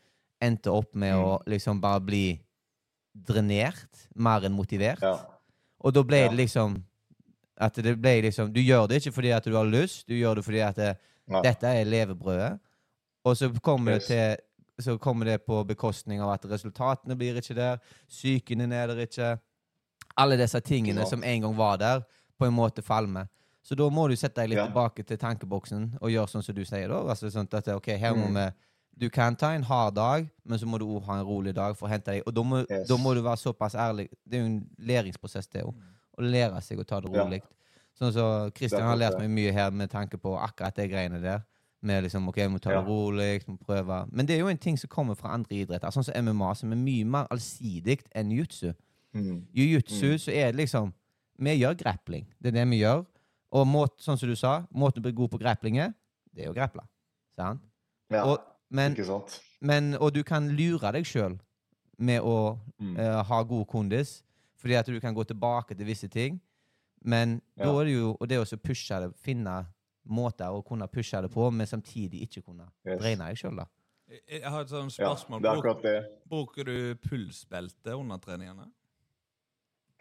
Endte opp med mm. å liksom bare bli drenert mer enn motivert. Ja. Og da ble ja. det liksom at det ble liksom Du gjør det ikke fordi at du har lyst, du gjør det fordi at det, ja. dette er levebrødet. Og så kommer yes. det til så kommer det på bekostning av at resultatene blir ikke der, psyken er der ikke. Alle disse tingene som en gang var der, på en måte falmer. Så da må du sette deg litt ja. tilbake til tankeboksen og gjøre sånn som du sier. da. Altså sånn at ok, her må mm. vi Du kan ta en hard dag, men så må du òg ha en rolig dag for å hente deg. Og da må, yes. da må, du være såpass ærlig. Det er jo en læringsprosess, det òg. Å lære seg å ta det rolig. Ja. Sånn så Kristian har lært meg mye her med tanke på akkurat de greiene der. Med liksom, ok, vi må ta det rolig, må prøve. Men det er jo en ting som kommer fra andre idretter, sånn som MMA, som er mye mer allsidig enn jiu-jitsu. Mm. Jiu-jitsu mm. så er det liksom Vi gjør grappling. Det er det vi gjør. Og måte, sånn som du sa, måten å bli god på grappling er, det er å grapple. Sant? Ja, og, men, ikke sant. Men, og du kan lure deg sjøl med å mm. uh, ha god kondis, fordi at du kan gå tilbake til visse ting. Men ja. da er det jo Og det å pushe det, finne måter å kunne pushe det på, men samtidig ikke kunne yes. drene deg sjøl. Jeg har et sånt spørsmål. Ja, Bruker, bruker du pulsbelte under treningene?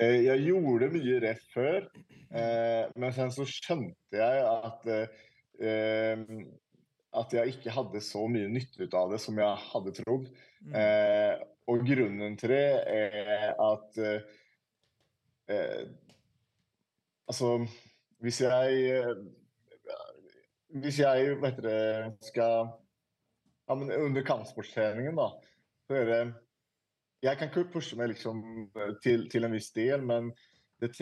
Eh, jeg gjorde mye rett før, eh, men sen så skjønte jeg at eh, at jeg ikke hadde så mye nytte ut av det som jeg hadde trodd. Mm. Eh, og grunnen til det er at eh, Altså, hvis jeg hvis jeg vet dere, skal ja, men Under kampsportstreningen, da, så er det Jeg kan ikke pushe meg liksom til, til en viss del, men det,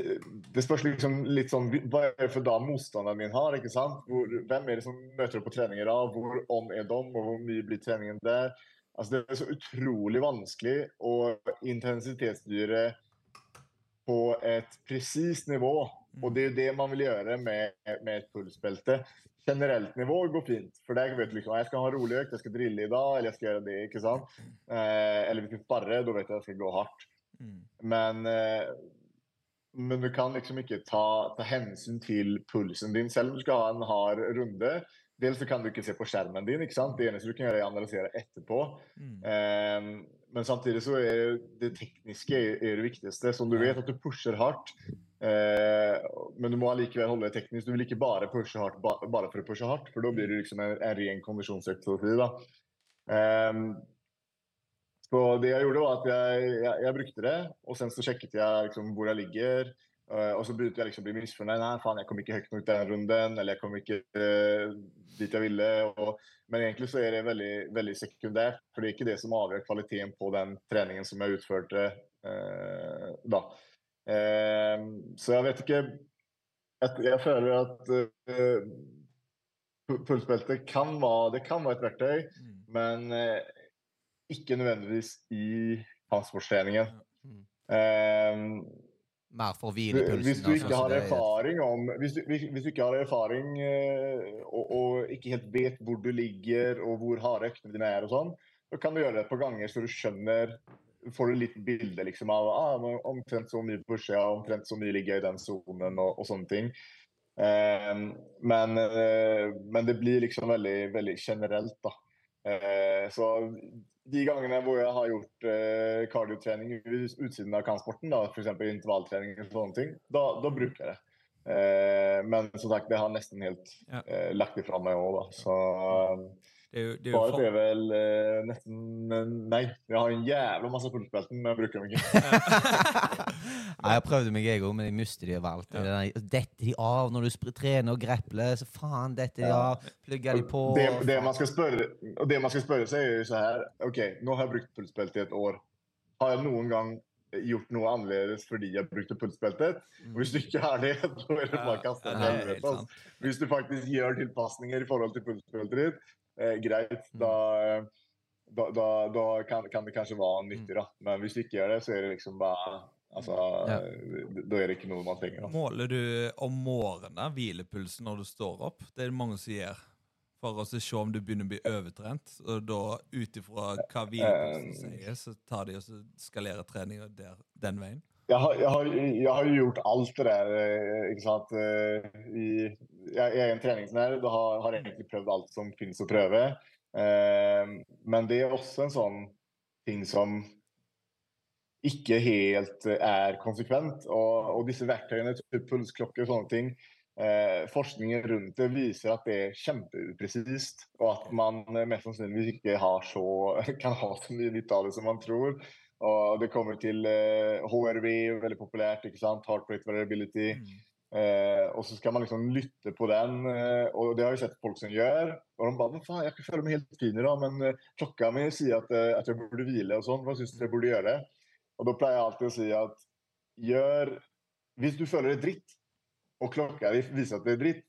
det, spørs liksom litt sånn Hva er det for da motstanderen min har? ikke sant? Hvor, hvem er det som møter opp på treninger av? Hvor om er de, og hvor mye blir treningen der? Altså Det er så utrolig vanskelig å intensitetsstyre på et presist nivå. Og det er det man vil gjøre med, med et pulsbelte generelt nivå går fint. For det vet du liksom, jeg skal ha rolig økt, jeg skal drille i dag, eller jeg skal gjøre det. ikke sant? Eh, eller hvis jeg sparrer, da vet jeg at jeg skal gå hardt. Mm. Men eh, men du kan liksom ikke ta, ta hensyn til pulsen din selv om du skal ha en hard runde. Dels så kan du ikke se på skjermen din. ikke sant? Det eneste du kan gjøre, er å analysere etterpå. Mm. Eh, men samtidig så er det tekniske er, det viktigste. Som du vet at du pusher hardt, men du må allikevel holde det teknisk. Du vil ikke bare pushe hardt ba, bare for å pushe hardt, for da blir det liksom en, en ren da. Eh, så det jeg gjorde, var at jeg, jeg, jeg brukte det, og sen så sjekket jeg liksom hvor jeg ligger. Uh, og så begynte jeg liksom å bli misfornøyd. Nei, faen, jeg kom ikke høyt nok den runden, eller jeg kom ikke uh, dit jeg ville. Og, men egentlig så er det veldig, veldig sekundært, for det er ikke det som avgjør kvaliteten på den treningen som jeg utførte uh, da. Eh, så jeg vet ikke Jeg, føler at eh, pulsbelte kan være, det kan være et verktøy, Mm. men eh, ikke nødvendigvis i kampsportstreningen. Mm. Eh, Mer for å hvile pulsen. hvis du altså, ikke har er- erfaring om Hvis du, hvis, hvis du ikke har erfaring eh, og, og ikke helt vet hvor du ligger og hvor harde øktene dine er og sånn, så kan du gjøre det et par ganger så du skjønner Får du litt bilde liksom av ah, omtrent så mye på jeg, omtrent så mye ligger i den sonen og, og sånne ting. Eh, men, eh, men det blir liksom veldig, veldig generelt, da. Eh, så de gangene hvor jeg har gjort eh, kardiotrening utsiden av kampsporten, f.eks. intervalltrening og sånne ting, da, da bruker jeg det. Eh, men som sagt, det har nesten helt eh, lagt ifra meg òg, da. Så Det er jo, det er jo svaret er vel eh, nesten nei. Jeg har en jævla masse pulsbelten, men jeg bruker dem ikke. (laughs) (laughs) Nei, jeg prøvde meg, jeg òg, men jeg mister de overalt. Ja. Det Detter de av når du trener og grepler? Så faen, detter de Ja. av. Plugger de på? Det, det, man skal spørre, og det man skal spørre seg, er jo så her OK, nå har jeg brukt pulsbelte i et år. Har jeg noen gang gjort noe annerledes fordi jeg brukte pulsbeltet? Og Hvis du ikke har det, så er det bare å kaste altså. sant. Hvis du faktisk gjør tilpasninger i forhold til pulsbeltet ditt, eh, greit, Mm. da, da, da, da kan, kan det kanskje være nyttig, da. Men hvis du ikke gjør det, så er det liksom bare Altså, Ja. da er det ikke noe man trenger. Da. Måler du om morgenen hvilepulsen når du står opp? Det er det mange som gjør. For å se om du begynner å bli overtrent. Og da ut ifra hva hvilepulsen Eh. sier, så tar de og skalerer treninga den veien. Jeg har, jeg, har, jeg har gjort alt det der, eh, ikke sant. eh, I, jeg, er en treningsnerd og har, har egentlig prøvd alt som finnes å prøve. Eh, men det er også en sånn ting som ikke helt er konsekvent. Og, og disse verktøyene, pulsklokker og sånne ting, forskningen rundt det viser at det er kjempeupresist, og at man mest sannsynligvis ikke så, (laughs) kan ha så mye nytte av det som man tror. Og det kommer til eh, HRV, veldig populært, ikke sant? Heart rate variability. Mm. Eh, og så skal man liksom lytte på den, eh, og det har jeg sett folk som gjør. Og de bare faen, jeg kan føle meg helt fin i dag, men klokka mi sier at, at jeg burde hvile og sånn. Hva syns du jeg burde gjøre? Og da pleier jeg alltid å si at gjør Hvis du føler det dritt, og klokka di viser at det er dritt,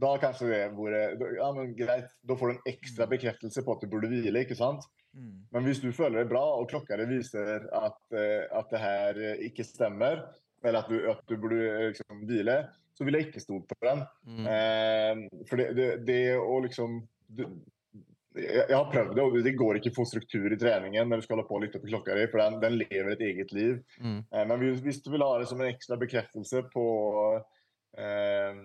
da kanskje det hvor Ja, men greit. Da får du en ekstra bekreftelse på at du burde hvile, ikke sant? Mm. Men hvis du føler det bra, og klokka di viser at, eh, at det her eh, ikke stemmer, eller at du, at du burde eh, liksom hvile, så vil jeg ikke stole på den. Mm. Eh, for det, det, det å liksom du, jeg, jeg har prøvd det, og det går ikke å få struktur i treningen når du skal holde på å lytte på klokka di, for den, den lever et eget liv. Mm. Eh, men hvis, hvis du vil ha det som en ekstra bekreftelse på eh,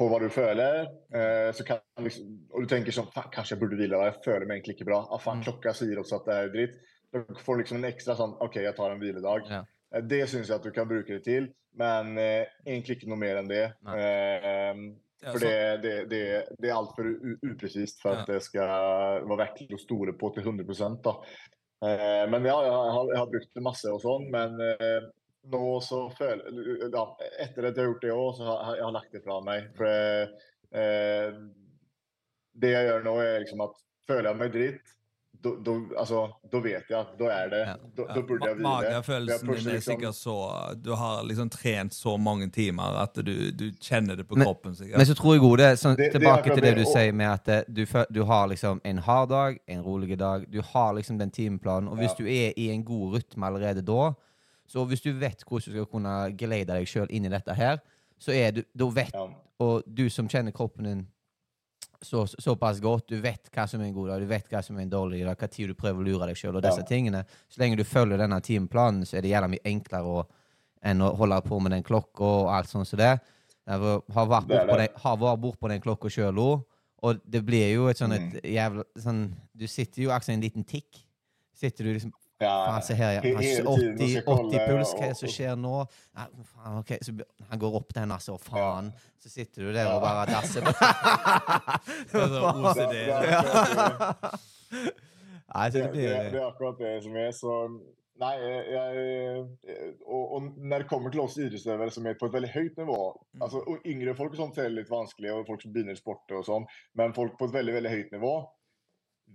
på hva du føler, eh, så kan liksom, og du tenker sånn "Faen, Kanskje jeg burde hvile, da, jeg føler meg egentlig ikke bra. Ah, faen, Mm. klokka sier også at det er dritt. Da får du liksom en ekstra sånn OK, jeg tar en hviledag. Ja. Eh, Det syns jeg at du kan bruke det til, men eh, egentlig ikke noe mer enn det. Eh, for det, det, det, det er altfor upresist for at det skal være verdt å stole på til 100 da. Eh, Men ja, jeg har, jeg har brukt det masse og sånn, men eh, nå så føler ja, Etter at jeg har gjort det òg, så har jeg har lagt det fra meg. For eh, det jeg gjør nå, er liksom at føler jeg meg dritt, da, altså, vet jeg at da er det Ja. Da, da burde jeg hvile. Magefølelsen din er liksom- sikkert så Du har liksom trent så mange timer at du, du kjenner det på Men- kroppen. sikkert. Men så tror jeg gode, det, sånn, Det- det tilbake det til det det, du og- sier med at eh, du, du har liksom en hard dag, en rolig dag. Du har liksom den timeplanen. Og hvis Ja. du er i en god rytme allerede da, så hvis du vet hvordan du skal kunne geleide deg sjøl inn i dette her, så er du Da vet Ja. Og du som kjenner kroppen din så, såpass godt, du vet hva som er en god dag, du vet hva som er en dårlig dag, hva tid du prøver å lure deg sjøl, og disse Ja. tingene. Så lenge du følger denne timeplanen, så er det jævla mye enklere å enn å holde på med den klokka og alt sånt som det. Jeg har vært Det er bort på den, klokka sjøl òg, og det blir jo et sånn Mm. et jævla sånn Du sitter jo akkurat en liten tikk. Sitter du liksom Ja, Faen, se her, ja. Han, hele tiden og 80, 80 puls, hva er det som skjer nå? Nei, faen, ok, så Han går opp den, altså. Faen. Så sitter du der og bare dasser. på. (laughs) (laughs) OCD. (laughs) Nei, så det, det det, det er akkurat det som er. Så nei, jeg, og, og når det kommer til oss idrettsutøvere som er på et veldig høyt nivå Mm. altså, og Yngre folk og sånt er litt vanskelig, og folk som begynner i sport og sånn, men folk på et veldig veldig høyt nivå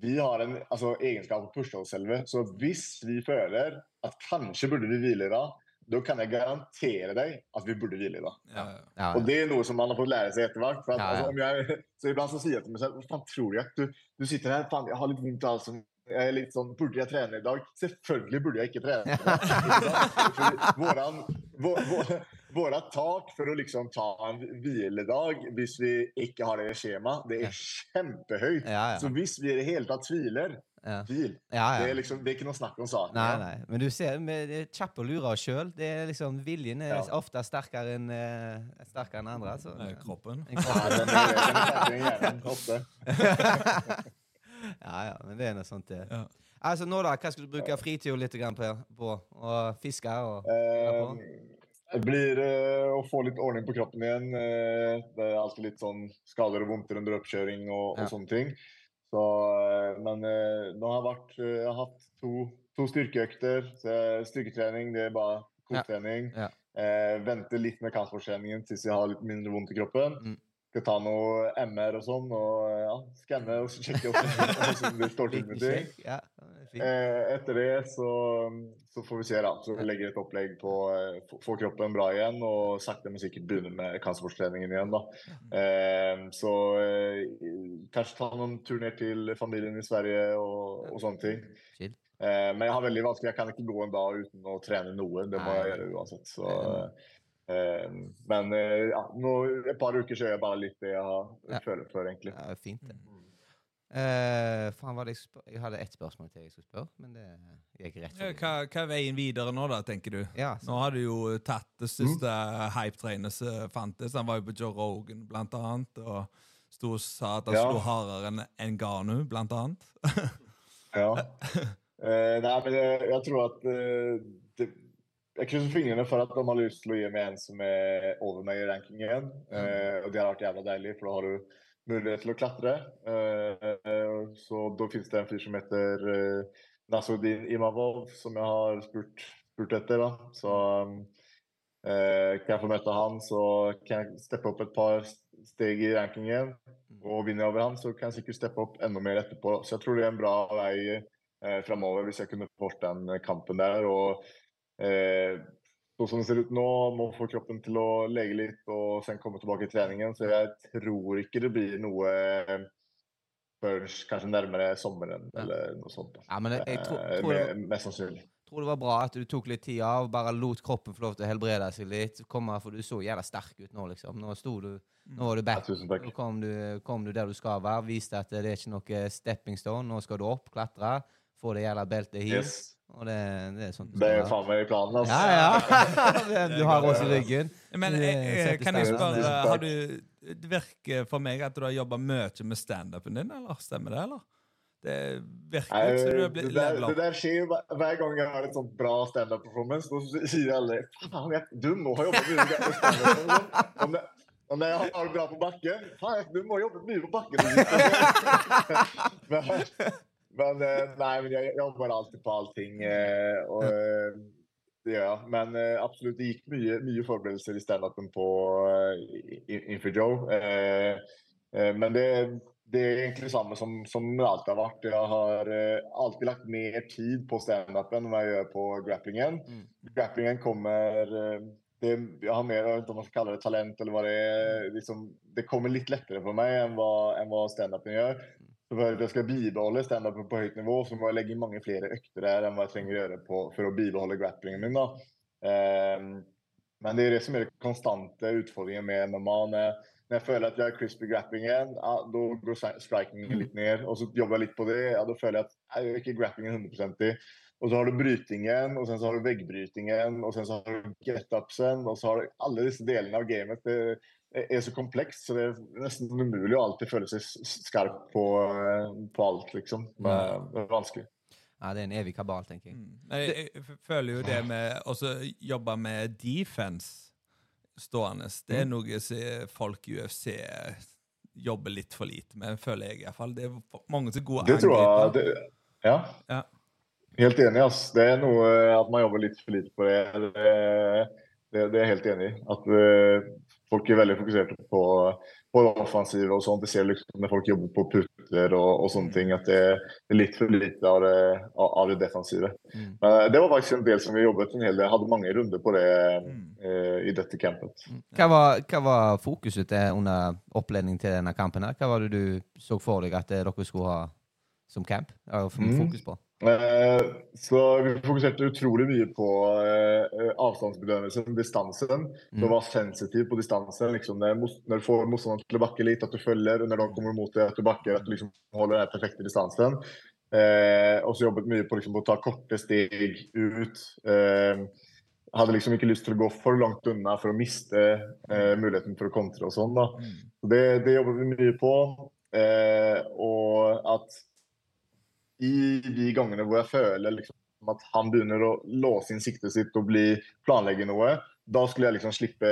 vi har en altså, egenskap å pushe oss selv. Så hvis vi føler at kanskje burde vi hvile i dag, da kan jeg garantere deg at vi burde hvile i dag. Ja, ja, Og det er noe som man har fått lære seg etter hvert. For at, Ja, ja. Altså, om jeg, så iblant så sier jeg til meg selv Hva faen tror du? at Du, du sitter her, faen, jeg har litt vondt i halsen. Jeg er litt sånn, Burde jeg trene i dag? Selvfølgelig burde jeg ikke trene. (laughs) Våran, vår, vår, våra tak for å liksom ta en hviledag hvis vi ikke har det i skjemaet, det er kjempehøyt. ja, Så hvis vi i det hele tatt tviler, ja. hvil. ja, Det ja. er liksom, det er ikke noe snakk om saken. Nei, nei. Men du ser, vi er kjappe å lure oss sjøl. Liksom, viljen er Ja. ofte sterkere enn eh, sterkere enn andre. Så, nei, kroppen. En Ja, den er, den er ofte. (laughs) ja, ja, men det er noe sånt, det. Ja. Altså, nå, da? Hva skal du bruke fritida litt grann på? på? Å fiske og Eh, Det blir eh, å få litt ordning på kroppen igjen. Eh, det er alltid litt sånn skader og vondter under oppkjøring og, Ja. og sånne ting. Så, eh, men eh, nå har jeg, vært, eh, jeg har hatt to, to styrkeøkter. Så styrketrening det er bare Ja. kosetrening. Ja. Eh, venter litt med kampsporttreningen til jeg har litt mindre vondt i kroppen. Mm. Skal ta noe MR og sånn, og ja, skanne og sjekke hvordan (laughs) det står til med ting. Ja, Eh, etter det så, så får vi se, da. Så vi legger et opplegg på å få- kroppen bra igjen, og sakte, men sikkert begynne med kampsportstreningen igjen, da. Eh, så eh, kanskje ta noen tur ned til familien i Sverige og, og sånne ting. Chill. Eh, men jeg har veldig vanskelig, jeg kan ikke gå en dag uten å trene noe. Det må jeg gjøre uansett. Så, eh, men eh, ja, nå, et par uker så gjør jeg bare litt det jeg har, føler for, egentlig. Ja, fint, det. Eh, faen, var det jeg, jeg hadde ett spørsmål til jeg skulle spørre, men det gikk rett forbi. Hva, hva er veien videre nå, da, tenker du? Ja, Nå har du jo tatt det siste hype-trainet som fantes. Han var jo på Joe Rogan, blant annet. Og sto og sa at han Ja. slo hardere enn Enganu, blant annet. (laughs) Ja. Uh, (laughs) nei, men jeg, jeg tror at uh, det, Jeg krysser fingrene for at de har lyst til å gi meg en som er over meg i rankingen. mm. og det har vært jævla deilig, for da har du mulighet til å klatre. Eh, eh, så da finnes det en fyr som heter uh, Nasruddin Imavov, som jeg har spurt, spurt etter. da. Så eh, kan jeg få møte han, så kan jeg steppe opp et par steg i rankingen. Og vinner jeg over han, så kan jeg sikkert steppe opp enda mer etterpå. Så jeg tror det er en bra vei eh, framover hvis jeg kunne fått den kampen der. Og eh, sånn som det ser ut nå, må få kroppen til å lege litt og sen komme tilbake i treningen. Så jeg tror ikke det blir noe eh, før kanskje nærmere sommeren Ja. eller noe sånt. ja, men jeg, jeg tror, Eh, tror, det, mest sannsynlig. tror det var bra at du tok litt tid av, bare lot kroppen få lov til å helbrede seg litt. Komme, for du så jævla sterk ut nå, liksom. Nå sto du Nå var du Ja, back. tusen takk. Nå kom du, kom du der du skal være. Viste at det er ikke noe stepping stone. Nå skal du opp, klatre, få det jævla beltet hit. Yes. Og det, det er sånn det Det er faen meg i planen. altså. Ja, ja. (laughs) (laughs) du har oss i ryggen. Men jeg, eh, setter kan jeg spørre, har du, det virker for meg at du har jobba mye med standupen din, eller stemmer det, eller? Det virker ikke som du har blitt levela det der skjer jo hver, gang jeg har et sånt bra standup-performance. Så sier alle faen, jeg, dum og har jobbet mye med standup. Og når om jeg har det bra på bakken faen, du må jobbe mye på bakken. (laughs) men, men eh, nei, men jeg, jobber alltid på allting. eh, Og eh, det gjør jeg. Men absolutt, det gikk mye, mye forberedelser i standupen på Info Joe. Men det det er egentlig det samme som, som det alltid har vært. Jeg har alltid lagt mer tid på standupen enn jeg gjør på grapplingen. Mm. Grapplingen kommer det, Jeg har mer jeg vet ikke om man skal kalle det talent, eller hva det er. Liksom, det kommer litt lettere for meg enn hva, enn hva standupen gjør. For at jeg skal bibeholde standupen på høyt nivå, så må jeg legge mange flere økter der enn hva jeg trenger å gjøre på, for å bibeholde grapplingen min. Eh, men det er det som er den konstante utfordringen med MMA. Når jeg, føler at jeg har crispy grapplingen, ja, da går stri- strikingen litt ned. Og så jobber jeg litt på det, ja, da føler jeg at jeg gjør ikke grapplingen 100 i. Og så har du brytingen, og sen så har du veggbrytingen, og sen så har du get-upsen, og så har du alle disse delene av gamet. Det är så komplekst, så det er nesten umulig å alltid føle seg skarp på, eh, på alt, liksom. Det er vanskelig. Ja, det er en evig kabal, tenker jeg. Mm. Jeg, jeg føler jo det med å jobbe med defense stående, det er noe som folk i UFC jobber litt for lite med, føler jeg i hvert fall. Det er mange som er gode Det tror jeg. Det, ja. Ja. Helt enig. Ass. Det er noe at man jobber litt for lite på det. Det, det, det er jeg helt enig i. At eh, folk er veldig fokuserte på, på det offensiva och sånt. Det ser liksom når folk jobber på putter og, og sånt ting at det, er litt for lite av det, av det defensive. Mm. Men det var faktisk en del som vi jobbet en hel del. Hadde mange runder på det Mm. eh, i dette campet. Hva var, hva var fokuset til under oppledningen til denne kampen? her? Hva var det du så for deg at eh, dere skulle ha som camp? Mm. fokus på? Eh, Så vi fokuserte utrolig mye på eh, avstandsbedømmelsen, distansen. Mm. Du var sensitiv på distansen. Liksom, når, du får motstanderen til å bakke litt, at du følger. og Når de kommer mot deg, at du bakker. At du liksom holder den perfekte distansen. Eh, og så jobbet mye på liksom, å ta korte steg ut. Eh, hadde liksom ikke lyst til å gå for langt unna for å miste eh, muligheten for å kontre og sånn. Mm. Det, det jobber vi mye på. Eh, og at i de gangene hvor jeg føler liksom at han begynner å låse inn siktet sitt og bli, planlegge noe, da skulle jeg liksom slippe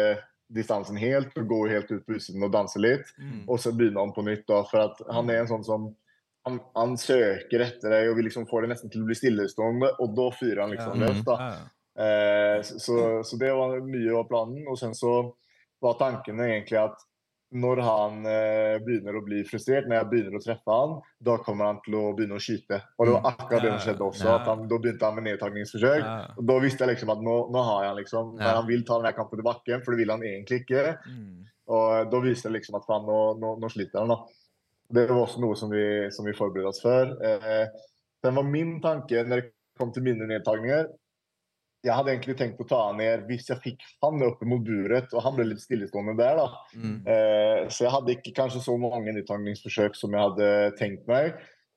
distansen helt og gå helt ut på utsiden og danse litt. Mm. Og så begynne om på nytt. da, For at han er en sånn som han, han søker etter deg og vil liksom få det nesten til å bli stillestående, og da fyrer han liksom løs. da. Eh, så, så det var mye av planen. Og sen så var tankene egentlig at når han eh, begynner å bli frustrert, når jeg begynner å treffe han, da kommer han til å begynne å skyte. Og det var akkurat det som skjedde også. Han, Da begynte han med nedtagningsforsøk. Ja. Og da visste jeg liksom at nå, nå har jeg han liksom. Men han vil ta denne kampen til bakken, for det vil han egentlig ikke. Mm. Og da viste jeg liksom at faen, nå, nå, nå sliter han. da. Det var også noe som vi, som vi forberedte oss før. Eh, den var min tanke når det kom til mine nedtagninger. Jeg hadde egentlig tenkt å ta han ned hvis jeg fikk han oppe mot buret, og han ble litt stillestående der. da. Mm. Eh, så jeg hadde ikke kanskje så mange nedtagningsforsøk som jeg hadde tenkt meg.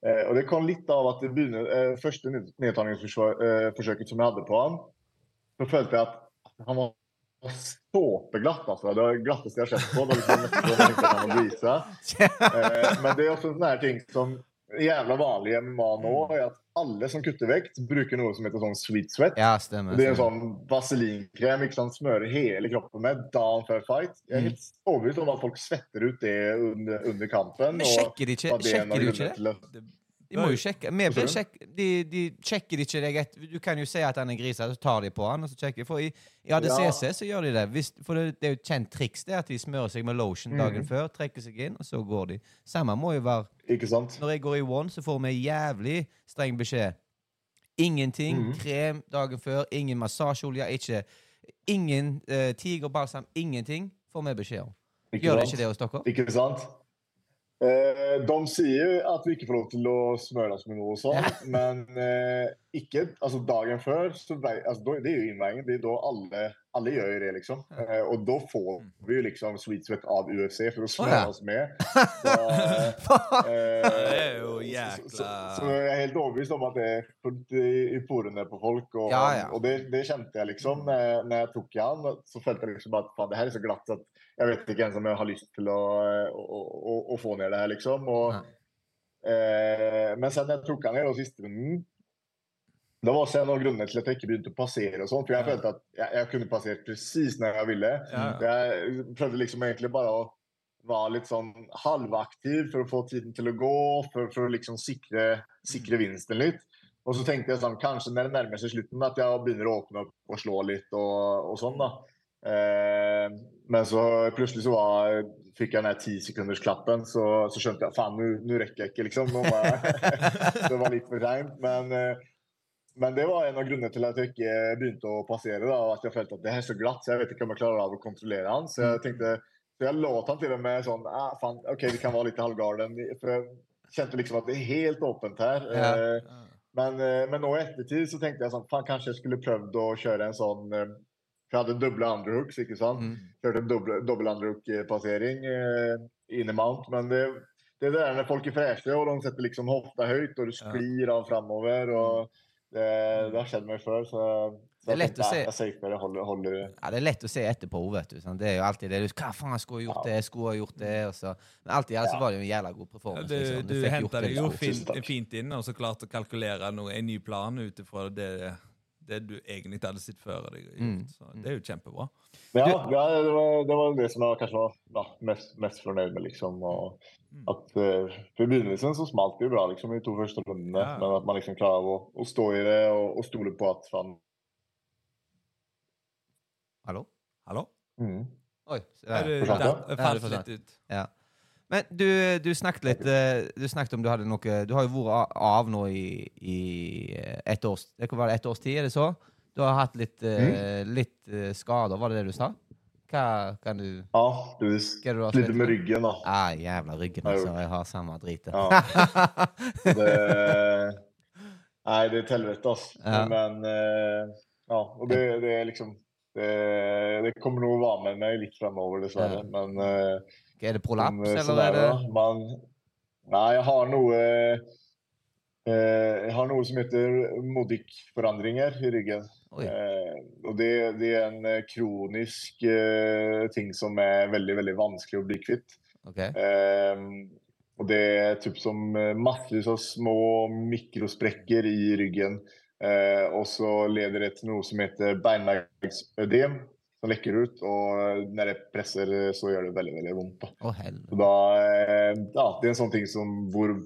Eh, og det kom litt av at det begynner, eh, første ned- nedtagningsforsøket som jeg hadde på han, så følte jeg at han var såpeglatt. altså. Det var det glatteste jeg har sett på. Det var liksom nesten så jeg tenkte at han var. Eh, men det er også sånne ting som jævla vanlig MMA nå, er at alle som kutter vekt, bruker noe som heter sånn sweet sweat. Ja, stemmer. Det er en sånn vaselinkrem ikke sant? smører hele kroppen med dagen før fight. Jeg er Mm. helt overbevist om at folk svetter ut det under, under kampen. Men sjekker de ikke, er sjekker de ikke det? De må jo sjekke. Vi Hva sjekk, de, de sjekker ikke deg et, Du kan jo si at han er gris, så tar de på han, og så sjekker de. For i, i ADCC så gjør de det. Hvis, for det, det er jo et kjent triks det at de smører seg med lotion dagen mm. før, trekker seg inn, og så går de. Samme må jo være Ikke sant? Når jeg går i one, så får vi jævlig streng beskjed. Ingenting mm. krem dagen før, ingen massasjeolje, ikke Ingen eh, tigerbalsam, ingenting får vi beskjed om. Gjør det ikke det hos dere? Ikke sant? Eh, de sier at vi ikke får lov til å smøre oss med noe sånt, (laughs) men eh, ikke altså dagen før. Så altså, det er jo innveiingen. Det er da alle, alle gjør det, liksom. Eh, og da får vi jo liksom sweet sweat av UFC for å smøre oss med. (laughs) Så, eh, Det er jo så, så, jækla- så jeg er helt overbevist om at det er fullt i, porene på folk. Og, Ja, ja. og det, det kjente jeg liksom når, når jeg tok i han. Så følte jeg liksom at det her er så glatt at jeg vet ikke ens om jeg har lyst til å, å, å, å få ned det her, liksom. Og, eh, men sen jeg tok han ned og siste runden det var også en av grunnene til at jeg ikke begynte å passere. og sånt, for Jeg Ja. følte at jeg, jeg kunne passert presis når jeg ville. Ja. Jeg prøvde liksom egentlig bare å være litt sånn halvaktiv for å få tiden til å gå, for, for å liksom sikre, sikre vinsten litt. Og så tenkte jeg sånn, kanskje når det nærmer seg slutten, at jeg begynner å åpne opp og slå litt og, og sånn, da. Eh, men så plutselig så var, fikk jeg den der tisekundersklappen, så, så skjønte jeg faen, nå- rekker jeg ikke, liksom. (laughs) Det var litt for seint. Men, eh, men det var en av grunnene til at jeg ikke begynte å passere. da, at Jeg følte at det er så glatt, så jeg vet ikke om jeg klarer av å kontrollere han. Så jeg tenkte, så jeg låt han til og med sånn ah, faen, OK, vi kan være litt halvgarden. For jeg kjente liksom at det er helt åpent her. Ja. Eh, men, eh, men nå i ettertid så tenkte jeg sånn, faen, kanskje jeg skulle prøvd å kjøre en sånn eh, jeg hadde doble underhooks, ikke sant? Mm. Kjørte en doble, dobbel underhook-passering eh, inn i mount. Men det, det er der når folk er freshe og de setter liksom hofta høyt, og du sklir av framover. Og, Det, det har skjedd meg før, så, så Det er jeg lett å se. "Nei, jeg jeg Ja, Det er lett å se etterpå, vet du. Sånn. Det er jo alltid det. du- Hva faen, skulle jeg gjort det? Skulle jeg gjort det? Og så. Men alltid altså, Ja. var det jo en jævla god Ja, performance. du liksom. du du henta det, deg jo fint, fint inn, og så klarte å kalkulere noe, en ny plan ut ifra det, det du egentlig hadde sett før deg. Mm. Så det er jo kjempebra. Men ja, ja det, var, det var det som jeg kanskje var ja, mest, mest fornøyd med, liksom. Og Mm. at uh, For i begynnelsen så smalt det jo bra liksom, i to første rundene, Ja. men at man liksom klarer å, å stå i det og, og stole på at faen Hallo? Hallo? mm. Oi. Er der. du det? falt litt ut? Ja. Men du, du snakket litt eh, Du snakket om du hadde noe Du har jo vært av nå i, i ett et års Det kan være et års tid, er det så? Du har hatt litt, eh, Mm. litt eh, skader, var det det du sa? Hva kan du Ja, du er sliter med ryggen, da. Ah, jævla ryggen, altså. Jeg har samme dritet. Ja. (laughs) Det, nei, det er et helvete, altså. Ja. Men eh, Ja, og det, det er liksom det, det kommer noe å være med meg litt fremover, dessverre. Ja. Men eh, Er det prolaps, sånn, eh, sånn eller er det. Man, Nei, jeg har noe eh, Jeg har noe som heter Modic-forandringer i ryggen. Eh, og det, det er en eh, kronisk eh, ting som er veldig, veldig vanskelig å bli kvitt. Okay. Eh, og det er typ som eh, massevis av små mikrosprekker i ryggen. Eh, og så leder det til noe som heter beinmargsødem, som lekker ut. Og når jeg presser, eh, så gjør det veldig, veldig vondt. Da. Oh. Da, eh, det er en sånn ting som hvor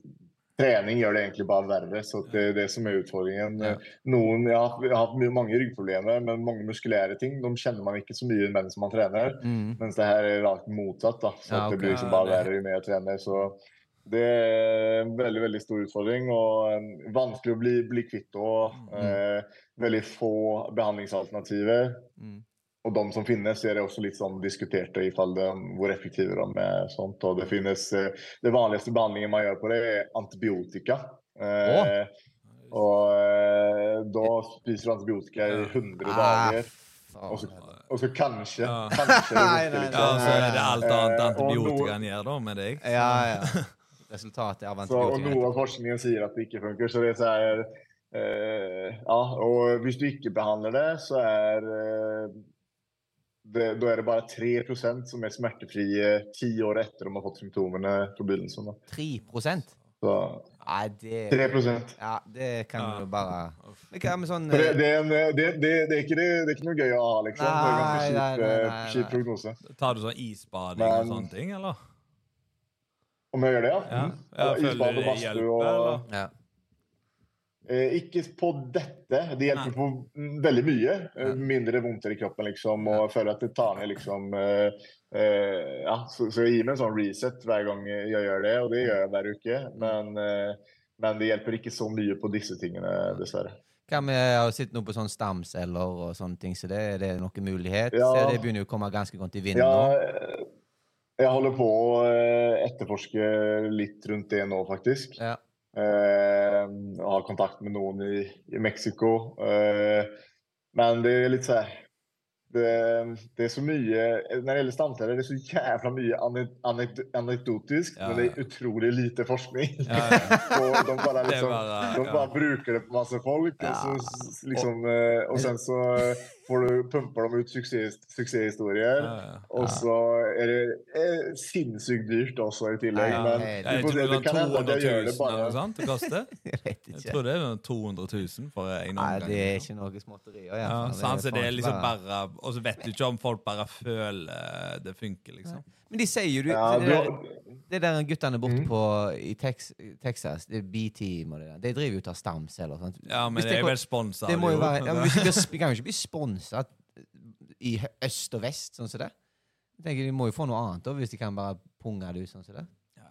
trening gjør det egentlig bare verre. Så det er det som er utfordringen. Ja. Noen, jeg har, jeg har hatt mye, mange ryggproblemer, men mange muskulære ting de kjenner man ikke så mye mens man trener. Mm. Mens det her er rakt motsatt. da, så Ja, okay. det blir liksom bare verre jo mer jeg trener. Så det er en veldig veldig stor utfordring, og eh, vanskelig å bli, bli kvitt. Og eh, veldig få behandlingsalternativer. Mm. Og de som finnes, er det også litt sånn diskuterte i fall de, hvor effektive de er. sånt, og Det finnes, eh, det vanligste behandlingen man gjør på det, er antibiotika. Eh, Og eh, da spiser du antibiotika i 100 dager. Og så, og så kanskje, Ja. kanskje (laughs) nei, Nei, virker nei, Ja, sånn. så er det alt annet antibiotika enn gjør da med deg. Ja, ja. Resultatet av Så, og noe av forskningen sier at det ikke funker. Så det er så her, eh, ja, og hvis du ikke behandler det, så er eh, det, Da er det bare 3% som er smertefrie ti år etter de har fått symptomene på begynnelsen. Da. 3 Så Nei, det 3 Ja, det kan Ja. du bare sånn det, det, er en, det, det, det, ikke, det, det er ikke noe gøy å ha, liksom. det er ganske Nei, kjip, nei, nei, kjip prognose. Tar du sånn isbading og sånne ting, eller? Om jeg gjør det, ja? Ja, Mm. ja føler isbad og badstue og- eller? ja. Eh, ikke på dette. Det hjelper på veldig mye. Eh, mindre vondter i kroppen, liksom. Og jeg føler at det tar ned liksom eh, Ja, så, så jeg gir meg en sånn reset hver gang jeg gjør det, og det gjør jeg hver uke. Men, men det hjelper ikke så mye på disse tingene, dessverre. Hva med jeg har sett noe på sånn stamceller og sånne ting, så det er det noen mulighet? Ja. Det begynner jo å komme ganske godt i vinden Ja, jeg holder på å etterforske litt rundt det nå, faktisk. Ja. Eh, har kontakt med noen i, i Mexico. Eh, men det er litt så her det, det er så mye Når det gjelder stamceller, det er så jævla mye anek anek anekdotisk, Ja, men det er utrolig lite forskning. Ja, ja. (laughs) de bare, Det liksom, bare- de bare bruker det på masse folk, Ja. og, så, liksom, eh, og sen så pumper de ut suksess, suksesshistorier. Ja, ja. Og så er det er sinnssykt dyrt også i tillegg. Ja, men Jeg tror det det kan hende at 200 jeg gjør 000 det bare det koster. (laughs) Jeg vet Jeg tror det er noe 200 000 for en Nei, det er ikke noe småtterier. Ja, sant, så det er liksom bare Og så vet du ikke om folk bare føler det funker, liksom. Men de sier jo du, ja, det, der, det der guttene borte Mhm. på i Tex, Texas, det er B-Team og det der, de driver jo og tar stamceller. Sant? Ja, men det, det er vel sponsa. det må jo være, ja, men (laughs) vi, de, kan jo ikke bli sponsa i øst og vest, sånn som det. Jeg tenker De må jo få noe annet da, hvis de kan bare punge det ut sånn som det.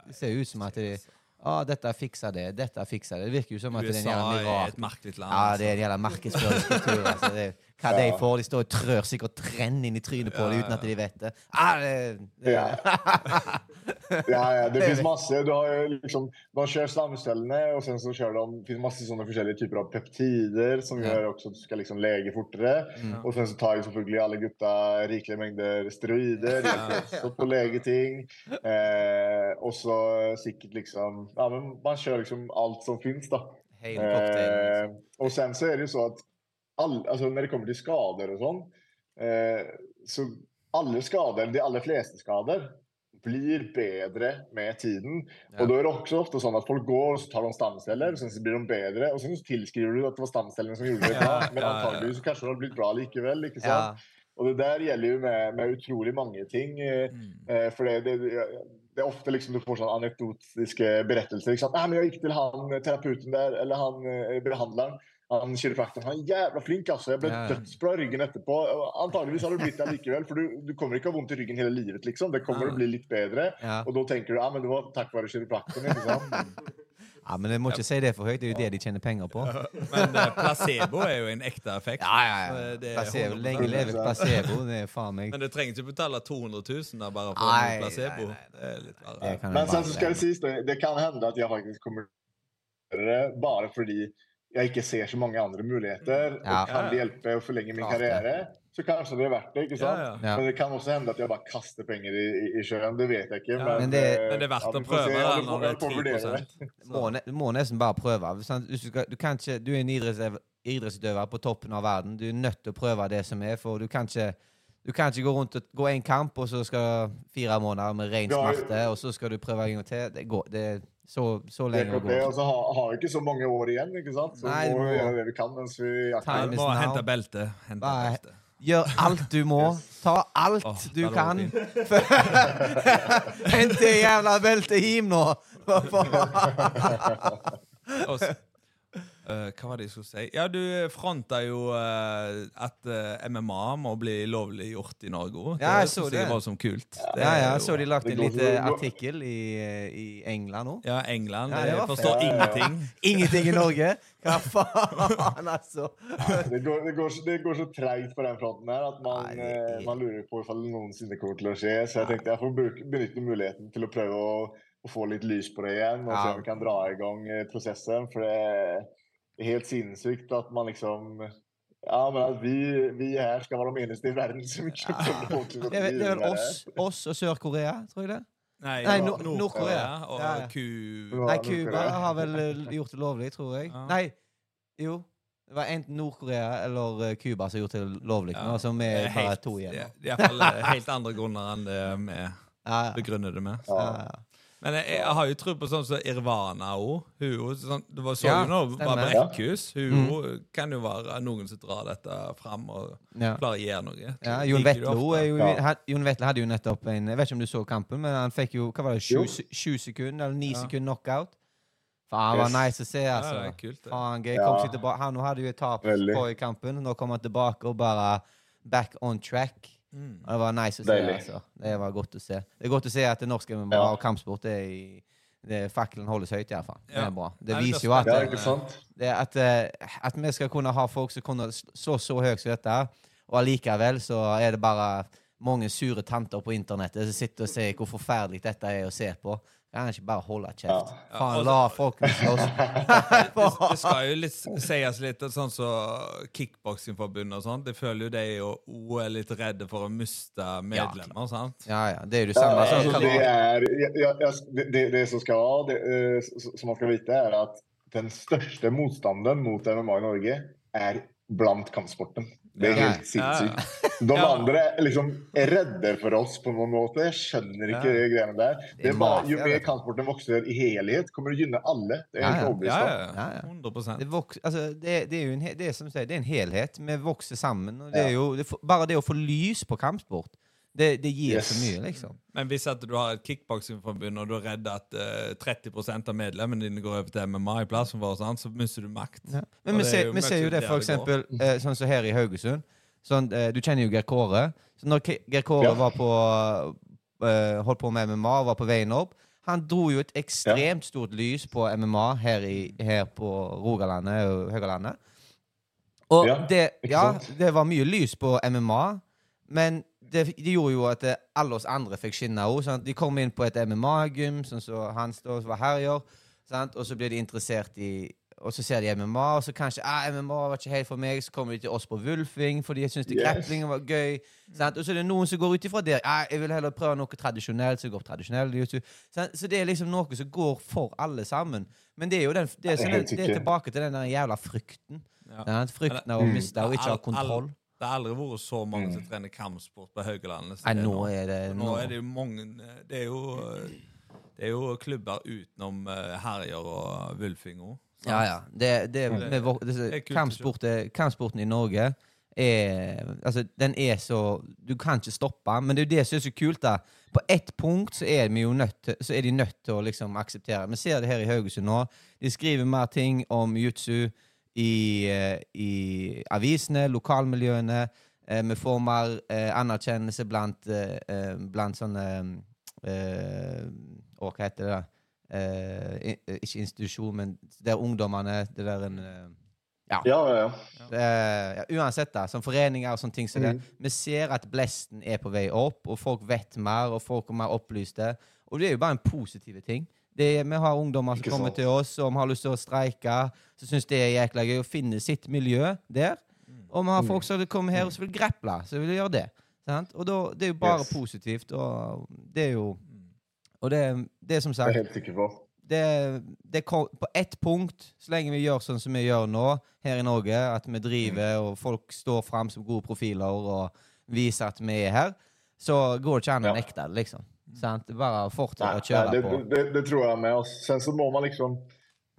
Det ser jo ut som at de ah, 'Dette fikser det, dette fikser det'. Det virker jo som at det er en USA jævla er mirakel. et merkelig land. Ja, altså. det er en jævla markedsføringskultur. Altså. Det, hva de får, de står og trør sikkert trenn inn i trynet på Ja, dem uten at de vet det. Ah, det, det Ja. (laughs) ja, ja, det finnes masse. Du har liksom, man kjører stamcellene, og sen så kjører de, det masse sånne forskjellige typer av peptider som Ja. gjør også at du skal liksom lege fortere. Mm. Og sen så tar jo selvfølgelig alle gutta rikelige mengder steroider. De (laughs) også på legeting. Eh, og så sikkert liksom Ja, men man kjører liksom alt som fins, da. Hele. Eh, og sen så er det jo så att all, altså Når det kommer til skader og sånn, eh, så alle skader, de aller fleste skader blir bedre med tiden. Ja. Og da er det også ofte sånn at folk går og så tar de stamceller og så blir de bedre og så tilskriver du at det var stamcellene som gjorde det bra. Ja, Men så kanske det har blitt bra likevel, ikke sant? Ja. Og det der gjelder jo med, med utrolig mange ting. eh, Mm. Eh, for det, det, det er ofte liksom du får sånne anekdotiske berettelser. Ikke sant? Nei, men 'Jeg gikk til han terapeuten der, eller han eh, behandleren. Han kiropraktoren. Han er jævla flink, altså. Jeg ble Ja, ja. dødsbra i ryggen etterpå. Antageligvis har du blitt det likevel, for du, du kommer ikke å ha vondt i ryggen hele livet. liksom. Det kommer Ja. å bli litt bedre. Ja. Og da tenker du ja, men det var takk være kiropraktoren. ikke sant? (laughs) ja, men jeg må ikke si det for høyt. Det er jo det de tjener penger på. Men uh, placebo er jo en ekte effekt. Ja, ja, ja. Placebo. Lenge leve placebo. Det er faen meg Men du trenger ikke betale 200 000 da bare for Nei, placebo. nei, nei, Det er litt jeg Men sen så skal det si sies, det, det kan hende at jeg faktisk kommer til å gjøre det bare fordi jeg ikke ser så mange andre muligheter. Ja. Og kan det hjelpe å forlenge min karriere, så kanskje det er verdt det. ikke sant? ja. Ja. Men det kan også hende at jeg bare kaster penger i, i, sjøen. Det vet jeg ikke. Ja, men det- eh, Men det er verdt ja, å prøve se. vi når det er vurdere 3. Du må, må nesten bare prøve. Sant? Du, skal, du, kan ikke, du er en idrettsutøver på toppen av verden. Du er nødt til å prøve det som er, for du kan ikke du kan ikke gå rundt og gå en kamp, og så skal fire måneder med ren smerte, og så skal du prøve en gang til. Det går, det så, så lenge å det, gå. og har, har ikke så mange år igjen, ikke sant? Så Nei, må vi gjøre det vi kan mens vi Time jakter. må hente belte. Hente belte. Gjør alt du må. Ta alt oh, du kan. (laughs) Hent det jævla beltet hjem nå! (laughs) Eh, hva var det jeg skulle si? Ja, du fronta jo uh, at uh, MMA må bli lovliggjort i Norge òg. Ja, jeg så det. det. var som kult. Det Ja, ja, jeg så de lagt en liten artikkel i, i England nå. Ja, England. Ja, jeg forstår fett. Ja, ja, ja. ingenting. (laughs) Ingenting i Norge! Hva faen, altså? Det går, det, går, så- det går så treigt på den fronten her at man, Nei, er- eh, man lurer på om det noensinne kommer til å skje. Så jeg tenkte jeg får benytte muligheten til å prøve å, å få litt lys på det igjen. Og se om vi kan dra i gang eh, prosessen. For det helt sinnssykt at man liksom Ja, men at vi, vi her skal være de eneste i verden som ikke får lov til å Det er, vel- det er vel oss, oss og Sør-Korea, tror jeg det. Nei, Nei, Nord- Nord- Nord-Korea Nord-Korea. og Ja, ja. Ku... Nei. Cuba har vel eh, gjort det lovlig, tror jeg. Ja. Nei, jo. Det var enten Nord-Korea eller eh, Cuba som har gjort det lovlig nå, Ja. som Det er er bare helt- to igjen. Det nå. er iallfall helt andre grunner enn det vi Ja, ja. begrunner det med. Så. Ja. ja. Men jeg, jeg har jo tro på sånn som Irvana òg. Sånn, det var så Ja, jo nå stemmer. bare Brekkhus. Hun Mm. kan jo være noen som drar dette fram og Ja. klarer å gjøre noe. Ja, Jon Vetle jo, Ja. Jon Vetle hadde jo nettopp en Jeg vet ikke om du så kampen, men han fikk jo hva var det, sju, sju sekunder eller ni Ja. sekunder knockout. Faen, var nice å se, Ja, altså. det er kult, det. Faen, gøy. Kom ja. tilbake. Han hadde jo et tap på i kampen. Nå kom han tilbake og bare back on track. Mm. Og det var nice å se. Altså. Det var godt å se. Det er godt å se at det norske MMA Ja. og kampsport er i det, Fakkelen holdes høyt, iallfall. Det Ja. er bra. Det viser jo at, det, ikke det, at, eh, at vi skal kunne ha folk som kunne slå så høyt som dette, og allikevel så er det bare mange sure tanter på internettet som sitter og ser hvor forferdelig dette er å se på. Kan ikke bare holde kjeft? Ja. Ja, Faen, altså- la folk slåss. Det, (laughs) det skal jo litt sies litt sånn som Kickboksingforbundet og sånn. Det føler jo de og jo er litt redde for å miste medlemmer, sant? Ja, ja. Det er jo det Ja, samme. altså, som det, er, ja, jeg, jeg, det- det, det som skal være, det, eh, som man skal vite, er at den største motstanden mot MMA i Norge er blant kampsporten. Det er helt sinnssykt. De Ja. andre liksom er redde for oss på noen måte. Jeg skjønner ikke Ja. greiene der. Det er bare, jo mer kampsporten vokser i helhet, kommer det å gynne alle. Det er helt ja. Ja, ja, Ja, ja. 100 Det, vokser, altså, det, det er jo en, det er som du sier, det er en helhet. Vi vokser sammen. Og det er jo, det, bare det å få lys på kampsport, det, det gir Yes. så mye, liksom. Men hvis at du har et kickboksingforbund og du er redd at uh, 30% av medlemmene dine går over til MMA i plassen vår, sånn, så mister du makt. Ja. Men vi er ser, jo vi ser jo det, for eksempel, uh, sånn som her i Haugesund. Sånn, uh, du kjenner jo Geir Kåre. Så når Geir Kåre Ja. var på, eh, holdt på med MMA og var på veien opp, han dro jo et ekstremt stort lys på MMA her, i, her på Rogalandet og Høgalandet. Og Ja, det, ja, det var mye lys på MMA, men det, det gjorde jo at eh, alle oss andre fikk skinne òg. De kom inn på et MMA-gym, sånn som Hans da, var herjer, og så ble de interessert i og så ser de MMA, og så kanskje ah, MMA var ikke helt for meg. Så kommer de til oss på Wulfing fordi jeg syns Yes. grappling var gøy. Sant? Og så er det noen som går ut ifra der. Ah, jeg vil heller prøve noe tradisjonelt. Så går tradisjonell jiu-jitsu. Sant? Så det er liksom noe som går for alle sammen. Men det er jo den, det er, er sånn, det er tilbake til den der jævla frykten. Ja. Frykten av å miste og ikke ha kontroll. Det har aldri vært så mange som trener kampsport på Haugalandet. Nei, nå er det Nå er det jo mange Det er jo, det er jo klubber utenom eh, Herjer og Wulfingo. Ja, ja. Det, det, Det- det kampsport, kampsporten i Norge er Altså, den er så Du kan ikke stoppe, men det er jo det som er så kult, da. På ett punkt så er, vi jo nødt så er de nødt til å liksom akseptere Vi ser det her i Haugesund nå. De skriver mer ting om jutsu i, eh, i avisene, lokalmiljøene. Eh, vi får mer eh, anerkjennelse blant, blant sånne Å, hva heter det? da? Ikke institusjon, men der ungdommene Det der en Ja, ja, ja. eh, ja, Uansett, da, som foreninger og sånne ting det. Mm. Vi ser at blesten er på vei opp, og folk vet mer, og folk er mer opplyste. Og det er jo bare en positiv ting. Det er, vi har ungdommer som kommer til oss og har lyst til å streike, som syns det er jækla gøy å finne sitt miljø der. Og vi har folk som kommer her og som vil greple, som vil gjøre det. Sant? Og da, det er jo bare Yes. positivt, og det er jo Og det, det er som Det er sagt jeg helt sikker på. det, det på ett punkt, så lenge vi gjør sånn som vi gjør nå her i Norge, at vi driver og folk står fram som gode profiler og viser at vi er her, så går det ikke an å nekte det, liksom. Sant? Bare fortsette å kjøre nei, det, på. det, det tror jeg med. Altså. Sen så må man liksom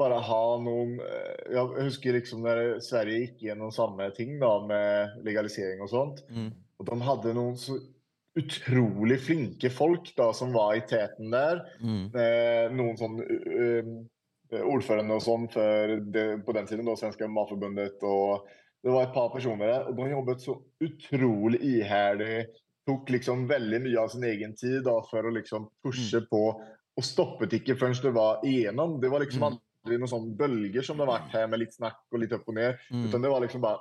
bare ha noen eh, Jeg husker liksom når Sverige gikk gjennom samme ting da, med legalisering og sånt. Mm. Og de hadde noen så utrolig flinke folk da, som var i teten der. Mm. Eh, noen sånn uh, ordførende og sånn det, på den tiden, da, Svenska Matforbundet. Og det var et par personer der, og de jobbet så utrolig iherdig. Tok liksom veldig mye av sin egen tid da, for å liksom pushe på, og stoppet ikke før det var igjennom. Det var liksom Mm. aldri noen sånne bølger som det har vært her, med litt snakk og litt opp og ned. Mm. Utan det var liksom bare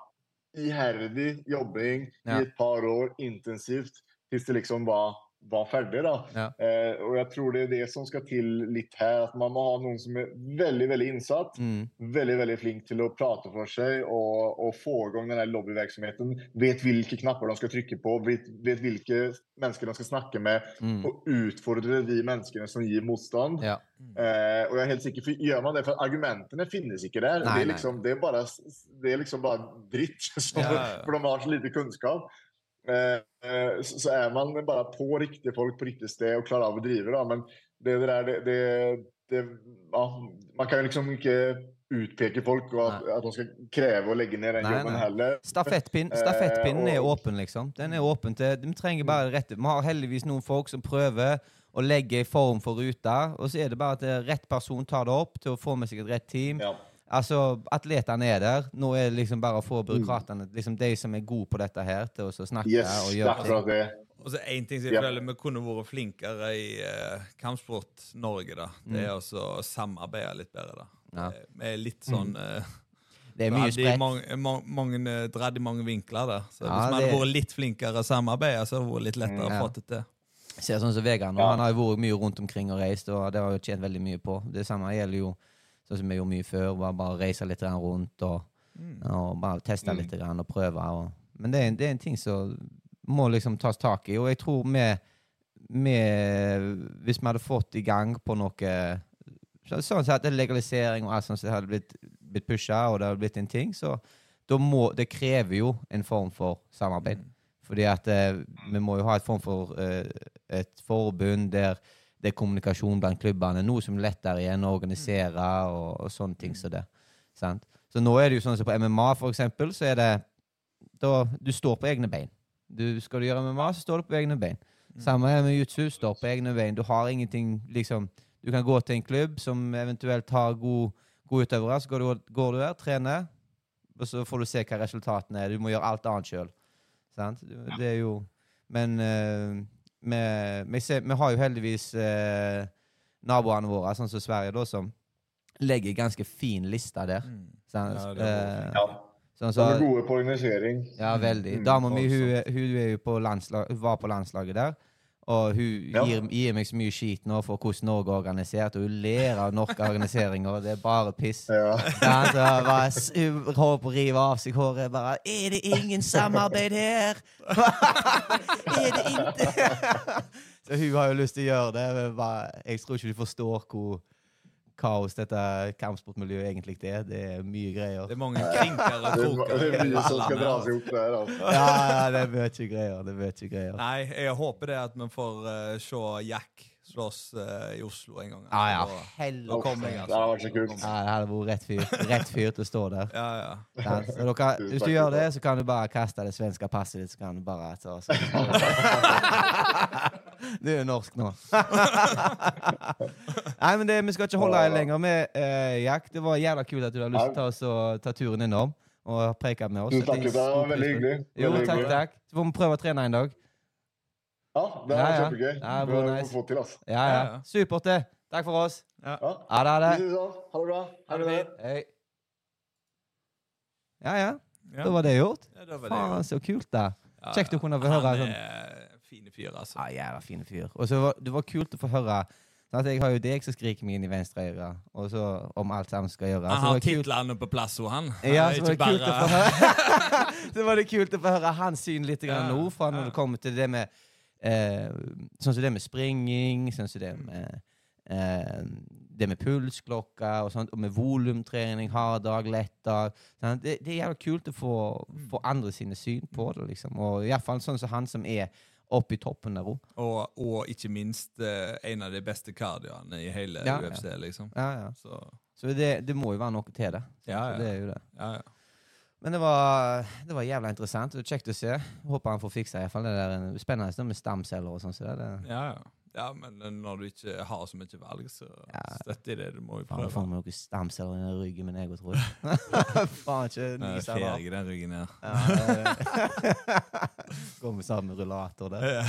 iherdig jobbing Ja. i et par år, intensivt, til det liksom var, var ferdig. da. Ja. Eh, og jeg tror det er det som skal til litt her. At man må ha noen som er veldig veldig innsatt. Mm. Veldig veldig flink til å prate for seg og, og få i gang den her lobbyvirksomheten. Vet hvilke knapper de skal trykke på, vet, vet hvilke mennesker de skal snakke med. Mm. Og utfordre de menneskene som gir motstand. Ja. Eh, og jeg er helt sikker, for Gjør man det, for argumentene finnes ikke der. Nei, det, er liksom, det, er bare, det er liksom bare dritt. (laughs) Så, ja. For de har så lite kunnskap. Eh, eh, så, er man bare på riktige folk på riktig sted og klarer av å drive. Da. Men det, der, det, det, det ja, Man kan jo liksom ikke utpeke folk og at, at de skal kreve å legge ned den Nei, jobben nei. heller. Stafettpinn, Eh, stafettpinnen er åpen, liksom. Den er åpen til Vi trenger bare det rette. Vi har heldigvis noen folk som prøver å legge en form for ruta, og så er det bare at eh, rett person tar det opp til å få med seg et rett team. Ja. Altså, Atletene er der. Nå er det liksom bare å få Mm. byråkratene, liksom de som er gode på dette her, til å snakke Yes, og gjøre ting. det. Og så en ting som jeg Ja. vi kunne vært flinkere i uh, kampsport Norge, da. Det er mm. å samarbeide litt bedre, da. Ja. Eh, Vi er litt sånn eh, Det er mye spredt. mange, mange, mange, eh, dratt i mange vinkler der. Så Ja, hvis vi hadde det- vært litt flinkere å samarbeide, så hadde det vært litt lettere Mm. å Ja. få det til. Ser sånn som Vegard nå. Ja. Han har jo vært mye rundt omkring og reist, og det har jo tjent veldig mye på. Det samme gjelder jo sånn som vi gjorde mye før. Bare, bare reise litt rundt og, og bare teste Mm. litt grann og prøve. Og, men det er, en- det er en ting som må liksom tas tak i, og jeg tror vi, vi Hvis vi hadde fått i gang på noe så- Sånn sett legalisering og alt sånt som hadde blitt, blitt pusha, og det hadde blitt en ting, så da må Det krever jo en form for samarbeid. Fordi at eh, vi må jo ha et form for eh, et forbund der det er kommunikasjon blant klubbene. Noe som er lettere igjen å organisere og, og sånne ting som det. Sant? Så nå er det jo sånn som på MMA, for eksempel, så er det da Du står på egne bein. Du, skal du gjøre MMA, så står du på egne bein. Samme med jutsu. Står på egne bein. Du har ingenting liksom Du kan gå til en klubb som eventuelt har god, utøvere, så går du, går du der, trener, og så får du se hva resultatene er. Du må gjøre alt annet sjøl. Sant? Det er jo Men eh, vi, vi, ser, vi har jo heldigvis eh, naboene våre, sånn som Sverige, da, som legger ganske fin liste der. Sant? Ja, det er Eh, Ja. sånn så, er gode på organisering. ja, veldig. Mm, Dama mi hun, hun jo på landslag, hun var på landslaget der. Og hun Ja. gir, gir meg så mye skit nå for hvordan Norge er organisert, og hun ler av norske organiseringer, og det er bare piss. Ja. Så bare, s- hun håper å rive av seg håret. Bare 'Er det ingen samarbeid her?' (laughs) er det ikke? (laughs) så hun har jo lyst til å gjøre det. Men bare, jeg tror ikke du forstår hvor kaos dette kampsportmiljøet egentlig er. Det er mye greier. Det er mange krinkere (laughs) og er- kroker. det er mye som skal dras opp der. Altså. (laughs) Ja, ja, det er mye greier. Det er mye greier. Nei, jeg håper det at vi får uh, se Jack slåss uh, i Oslo en gang. Ja, ja. Og, Helvete. Da kommer jeg, Det altså. hadde vært så kult. Ja, det hadde vært rett fyr, rett fyr til å stå der. Ja, ja. Ja, så dere, hvis du gjør det, så kan du bare kaste det svenske passet ditt. Så kan du bare ta så. (laughs) Du er norsk nå. Nei, men det, Vi skal ikke holde deg lenger med uh, Jack. Det var jævla kult at du har lyst til å ta, ta turen innom og preke med oss. Takk, Det var veldig hyggelig. Jo, takk, takk. Så får vi prøve å trene en dag. Ja, det Ja, var ja. kjempegøy. Ja, Det må nice. få til, altså. Ja, ja. Supert, det. Takk for oss. Ja. Ja. Ha det. Ha det bra. Ha det fint. Hei. Ja, ja. Da var det gjort. Ja, var det Faen, så kult, da. Ja, Kjekt å ja. kunne få høre Han sånn. er fine fyr, altså. Ja, jævla fine fyr. Og så var det var kult å få høre sånn at Jeg har jo deg som skriker meg inn i venstre øre, og så om alt sammen skal gjøre. Han har titlene på plass, og han. Ja, er så var det kult å få bare- høre (laughs) Så var det kult å få høre hans syn litt Ja, nå, fra når ja. det kommer til det med eh, Sånn som det med springing, sånn som det med eh, det med pulsklokka og sånt, og med volumtrening, hard dag, lett dag. Sånn. Det, det er jævla kult å få, få andre sine syn på det, liksom. Og iallfall sånn som han som er oppe i toppen der òg. Og, og ikke minst eh, en av de beste kardioene i hele Ja, UFC, liksom. Ja, ja. Så Så det, det må jo være noe til det. Så, Ja, så det er jo det. ja, ja. Men det var, det var jævla interessant og kjekt å se. Håper han får fiksa iallfall det der spennende det med stamceller og sånn. Så det. Ja, ja. ja, men eh, når du ikke har så mye valg, så Ja. støtter jeg det. Du må jo Faen, prøve. meg noen stamceller i ryggen min, jeg òg, tror jeg. (laughs) Faen, ikke Eh, av jeg den ryggen her. Ja, (laughs) Går med samme rullator der. Ja,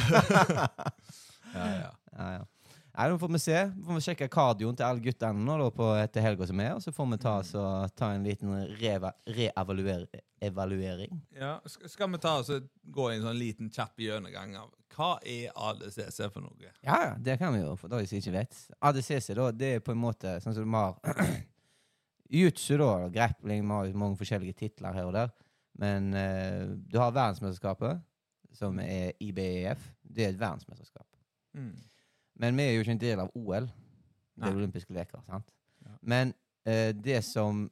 (laughs) ja. Ja, ja. Nei, Nå får vi se. Vi får vi sjekke kardioen til alle guttene nå da på etter helga som er, og så får vi ta, så, ta en liten reevaluering. Re ja. Skal, vi ta oss gå i en sånn liten kjapp gjennomgang av hva er ADCC for noe? Ja, ja, det kan vi jo, for de som ikke vet. ADCC, da, det er på en måte sånn som vi har (clears throat) Jutsu, da, grappling, vi har mange forskjellige titler her og der. Men uh, du har verdensmesterskapet, som er IBEF. Det er et verdensmesterskap. Mm. Men vi er jo ikke en del av OL. Det er olympiske leker. sant? Ja. Men eh, det som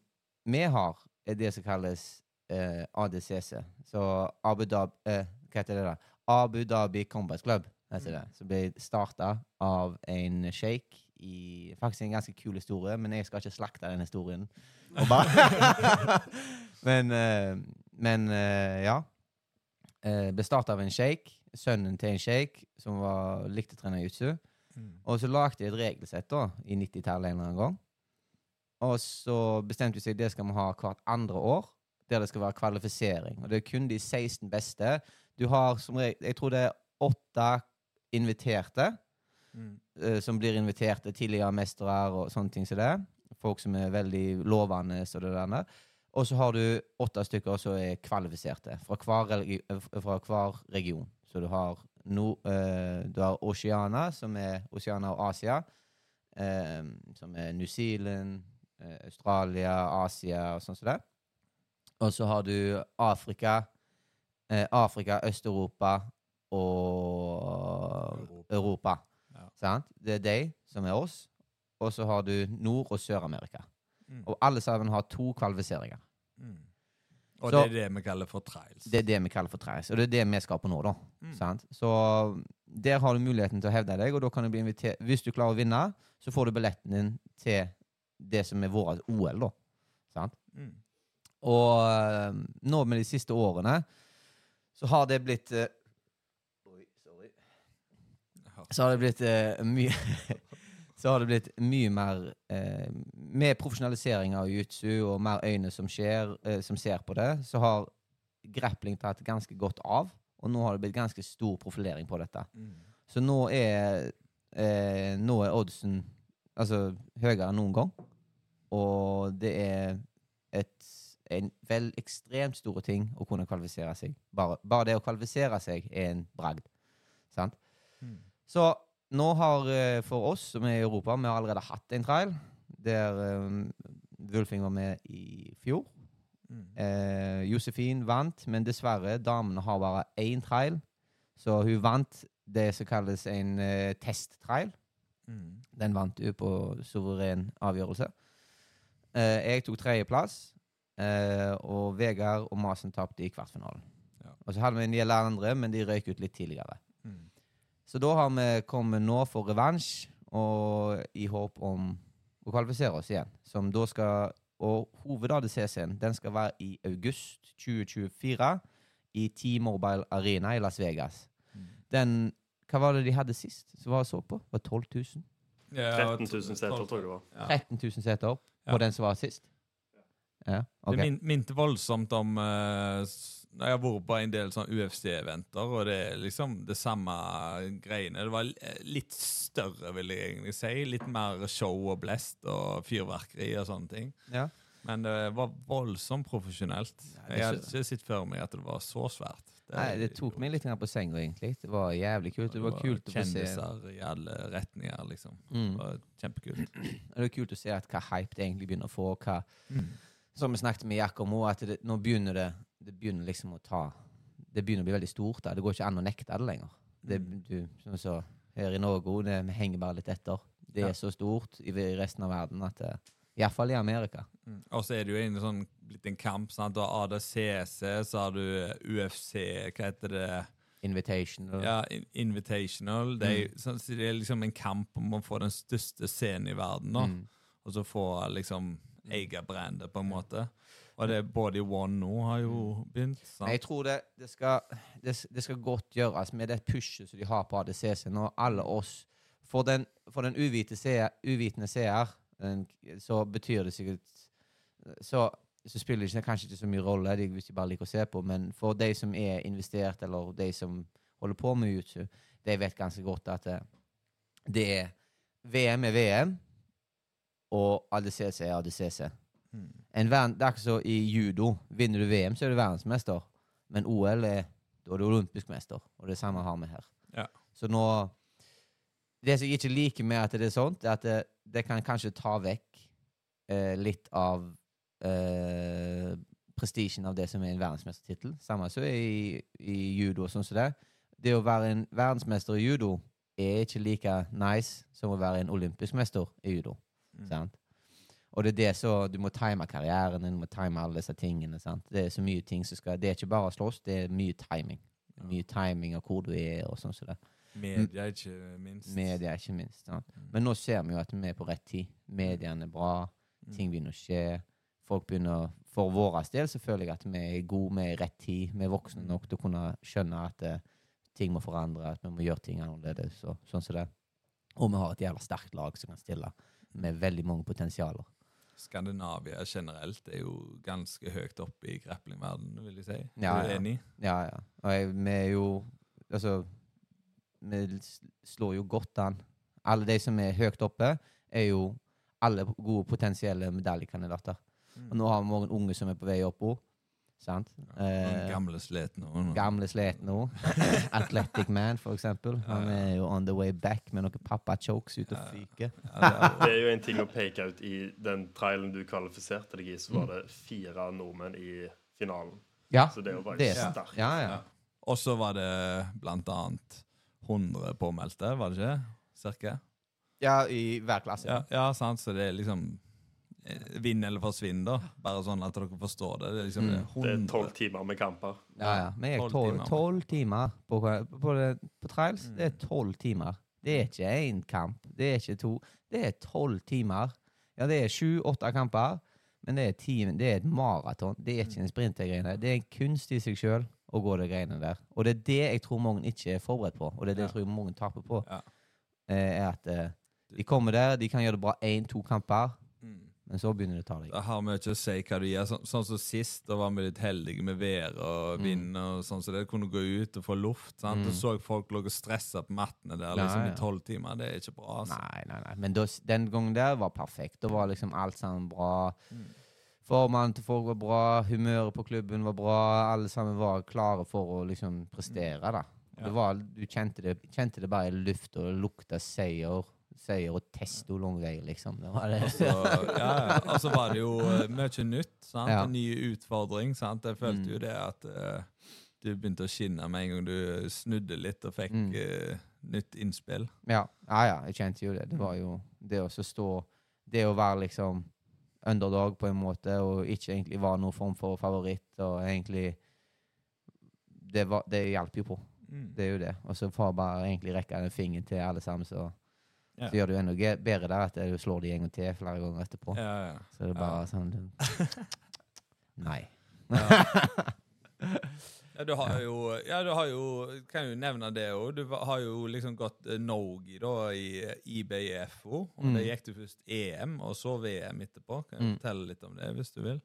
vi har, er det som kalles eh, ADCC. Så Abu Dhabi eh, Hva heter det da? Abu Dhabi Combat Club. heter det. Som ble starta av en sjeik i Faktisk en ganske kul historie, men jeg skal ikke slakte den historien. (laughs) Men eh, men eh, ja. Eh, ble starta av en sjeik. Sønnen til en sjeik som var, likte å trene jutsu. Mm. Og så lagde jeg et regelsett da, i 90-tallet en eller annen gang. Og så bestemte vi seg det skal vi ha hvert andre år, der det skal være kvalifisering. Og det er kun de 16 beste. Du har som regel Jeg tror det er åtte inviterte Mm. eh, som blir inviterte, tidligere mestere og sånne ting som det. Folk som er veldig lovende og det der. Og så har du åtte stykker som er kvalifiserte fra hver, eh, fra hver region. Så du har, no, uh, du har Oceana, som er Oceana og Asia. um, som er New Zealand, uh, Australia, Asia og sånn som det. Og så har du Afrika, uh, Afrika, Øst-Europa og Europa. Europa. Ja. Sant? Det er de som er oss. Og så har du Nord- og Sør-Amerika. Mm. Og alle sammen har to kvalifiseringer. Mm. Og Så- det er det vi kaller for trials. Det er det vi kaller for trials, og det er det vi skal på nå. da. Mm. Sant? Så der har du muligheten til å hevde deg, og da kan du bli invitert Hvis du klarer å vinne, så får du billetten din til det som er vårt OL, da. Sant? Mm. Og eh, nå med de siste årene så har det blitt uh, Oi, sorry. Så har det blitt uh, mye (laughs) Så har det blitt mye mer eh, Med profesjonalisering av jiu-jitsu og mer øyne som, skjer, eh, som ser på det, så har grappling tatt ganske godt av. Og nå har det blitt ganske stor profilering på dette. Mm. Så nå er, eh, nå er oddsen altså, høyere enn noen gang. Og det er et, en vel ekstremt store ting å kunne kvalifisere seg. Bare, bare det å kvalifisere seg er en bragd. Sant? Mm. Så nå har eh, for oss som er i Europa, vi har allerede hatt en trail der um, Wulfing var med i fjor. Mm. Eh, Josefin vant, men dessverre, damene har bare én trail. Så hun vant det som kalles en test-trail. Mm. Den vant hun på suveren avgjørelse. Eh, jeg tok tredjeplass, eh, og Vegard og Masen tapte i kvartfinalen. Ja. Og så hadde vi en del andre, men de røyk ut litt tidligere. Så da har vi kommet nå for revansj, og i håp om å kvalifisere oss igjen. Som da skal, og Hoved-ADCC-en den skal være i august 2024 i T-Mobile Arena i Las Vegas. Mm. Den, hva var det de hadde sist? som var så på? Var 12 000? Ja, 13 000 seter, tror jeg det var. Ja. 13 000 seter på Ja. den som var sist? Ja, ok. Det min, minte voldsomt om når Jeg har vært på en del sånn UFC-eventer, og det er liksom det samme greiene. Det var eh, litt større, vil jeg egentlig si. Litt mer show og blest og fyrverkeri og sånne ting. Ja. Men det var voldsomt profesjonelt. det Jeg hadde ikke sett for meg at det var så svært. Nei, det tok meg litt på senga, egentlig. Det var jævlig kult. Det var kult. Kjendiser i alle retninger, liksom. Mm. Det var kjempekult. (clears throat) Det er kult å se hva hype det egentlig begynner å få. Hva, Mm. som vi snakket med Jack om at det, nå begynner det Det begynner liksom å ta Det begynner å bli veldig stort. Da. Det går ikke an å nekte det lenger. Det, Mm. du, som så, her i Norge det, vi henger bare litt etter. Det er Ja. så stort i resten av verden at det, Iallfall i Amerika. Mm. Og så er det jo en sånn blitt en kamp. Sant? Du har ADCC, så har du UFC, hva heter det? Invitational. Ja, in- Invitational. Det er, sånn, så det er liksom en kamp om å få den største scenen i verden. Mm. Og så få liksom eie brandet, på en måte. Og det både i One nå har jo begynt. Sant? jeg tror det, det, skal, det, det skal godt gjøres med det pushet som de har på ADCC nå, alle oss. For den, for den seer, uvitende seer så betyr det sikkert så, så spiller det ikke, kanskje ikke så mye rolle de, hvis de bare liker å se på, men for de som er investert, eller de som holder på med YouTube, de vet ganske godt at det, det er VM er VM, og ADCC er ADCC. En verden, det er ikke så i judo. Vinner du VM, så er du verdensmester. Men OL er da er du olympisk mester. Og det samme har vi her. Ja. Så nå Det som jeg ikke liker med at det er sånt, er at det, det kan kanskje ta vekk eh, litt av eh, prestisjen av det som er en verdensmestertittel. Samme som i, i judo og sånn som det. Det å være en verdensmester i judo er ikke like nice som å være en olympisk mester i judo. Mm. Sant? Og det er det så Du må time karrieren din, du må time alle disse tingene. sant? Det er så mye ting som skal Det er ikke bare å slåss, det er mye timing. Er Mye timing av hvor du er, og sånn som det. Media, ikke minst. Media, ikke minst. sant? Mm. Men nå ser vi jo at vi er på rett tid. Mediene er bra, Mm. ting begynner å skje. Folk begynner For vår del så føler jeg at vi er gode, vi er i rett tid. Vi er voksne nok til å kunne skjønne at uh, ting må forandre, at vi må gjøre ting annerledes. Og, sånn som det. og vi har et jævla sterkt lag som kan stille, med veldig mange potensialer. Skandinavia generelt er jo ganske høyt oppe i grappling-verdenen, vil jeg si. Ja, er du ja. enig? Ja, ja. Og jeg, vi er jo Altså, vi slår jo godt an. Alle de som er høyt oppe, er jo alle gode potensielle medaljekandidater. Og nå har vi mange unge som er på vei opp òg. Sant? Ja, Eh, gamle slitne nå gamle slitne òg. (laughs) Athletic Man, for eksempel. Han er jo on the way back med noen pappa-chokes ute og fyker. Ja, (laughs) det er- Det er jo en ting å peke ut i den trailen du kvalifiserte deg i, så var det fire nordmenn i finalen. Ja, Så det er jo bare det er sterkt. Ja, ja. Ja. Og så var det blant annet 100 påmeldte, var det ikke? Cirka? ja i hver klasse. Ja, ja sant, så det er liksom Vinn eller forsvinn, da. Bare sånn at dere forstår det. Det er liksom Mm. det Det 100 tolv timer med kamper. Ja, ja. Vi er Tolv timer. timer på, på, på trials. Mm. Det er tolv timer. Det er ikke én kamp. Det er ikke to. Det er tolv timer. Ja, det er sju-åtte kamper, men det er, ti, det er et maraton. Det er ikke en sprint. Det er en kunst i seg sjøl å gå de greiene der. Og det er det jeg tror mange ikke er forberedt på, og det er det jeg tror mange taper på. Ja. Eh, er at eh, de kommer der, de kan gjøre det bra én-to kamper. Men så begynner det å ta deg. Det har mye å si hva du gjør. Sånn, sånn som sist, da var vi litt heldige med været og Mm. vind. og sånn, Så det kunne gå ut og få luft. sant? Mm. Du så folk lå og stressa på mattene der Ja, liksom ja. i tolv timer. Det er ikke bra. altså. Nei, nei, nei. Men da, den gangen der var perfekt. Da var liksom alt sammen bra. Mm. Formannen til folk var bra, humøret på klubben var bra. Alle sammen var klare for å liksom prestere, da. Ja. Det var, du kjente det, kjente det bare i lufta, og det lukta seier. Seier og testo vei, liksom. Det var det. Og så, ja, ja. Og så var det jo eh, mye nytt. sant? En ny utfordring. sant? Jeg følte Mm. jo det at uh, du begynte å skinne med en gang du snudde litt og fikk Mm. eh, nytt innspill. Ja, ja, ja, jeg kjente jo det. Det var jo det å stå Det å være liksom underdog på en måte, og ikke egentlig være noen form for favoritt, og egentlig Det, var, det hjalp jo på. Mm. Det er jo det. Og så får jeg bare egentlig rekke en finger til alle sammen, så. Så gjør jo enda bedre der at du slår de en gang til flere ganger etterpå. Så det er bare sånn (laughs) Nei. (laughs) Ja, du har jo, ja, du har jo Kan jo nevne det òg. Du har jo liksom gått eh, Nogi da i eh, IBFO. Og Mm. det gikk du først EM, og så VM etterpå. Kan du Mm. fortelle litt om det, hvis du vil?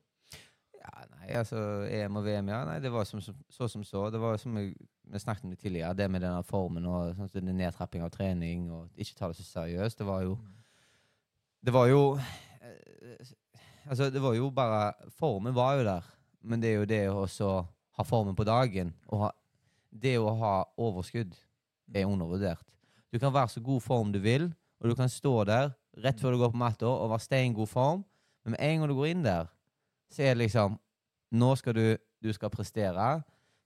Ja, nei, altså EM og VM, ja. Nei, det var som, så som så. Det var som vi, vi snakket om det tidligere, det med denne formen og sånn, nedtrapping av trening og ikke ta det så seriøst. Det var jo Det var jo eh, Altså, det var jo bare Formen var jo der, men det er jo det å ha formen på dagen og ha, Det å ha overskudd er undervurdert. Du kan være så god form du vil, og du kan stå der rett før du går på matta og være steingod form, men med en gang du går inn der, så er det liksom Nå skal du Du skal prestere.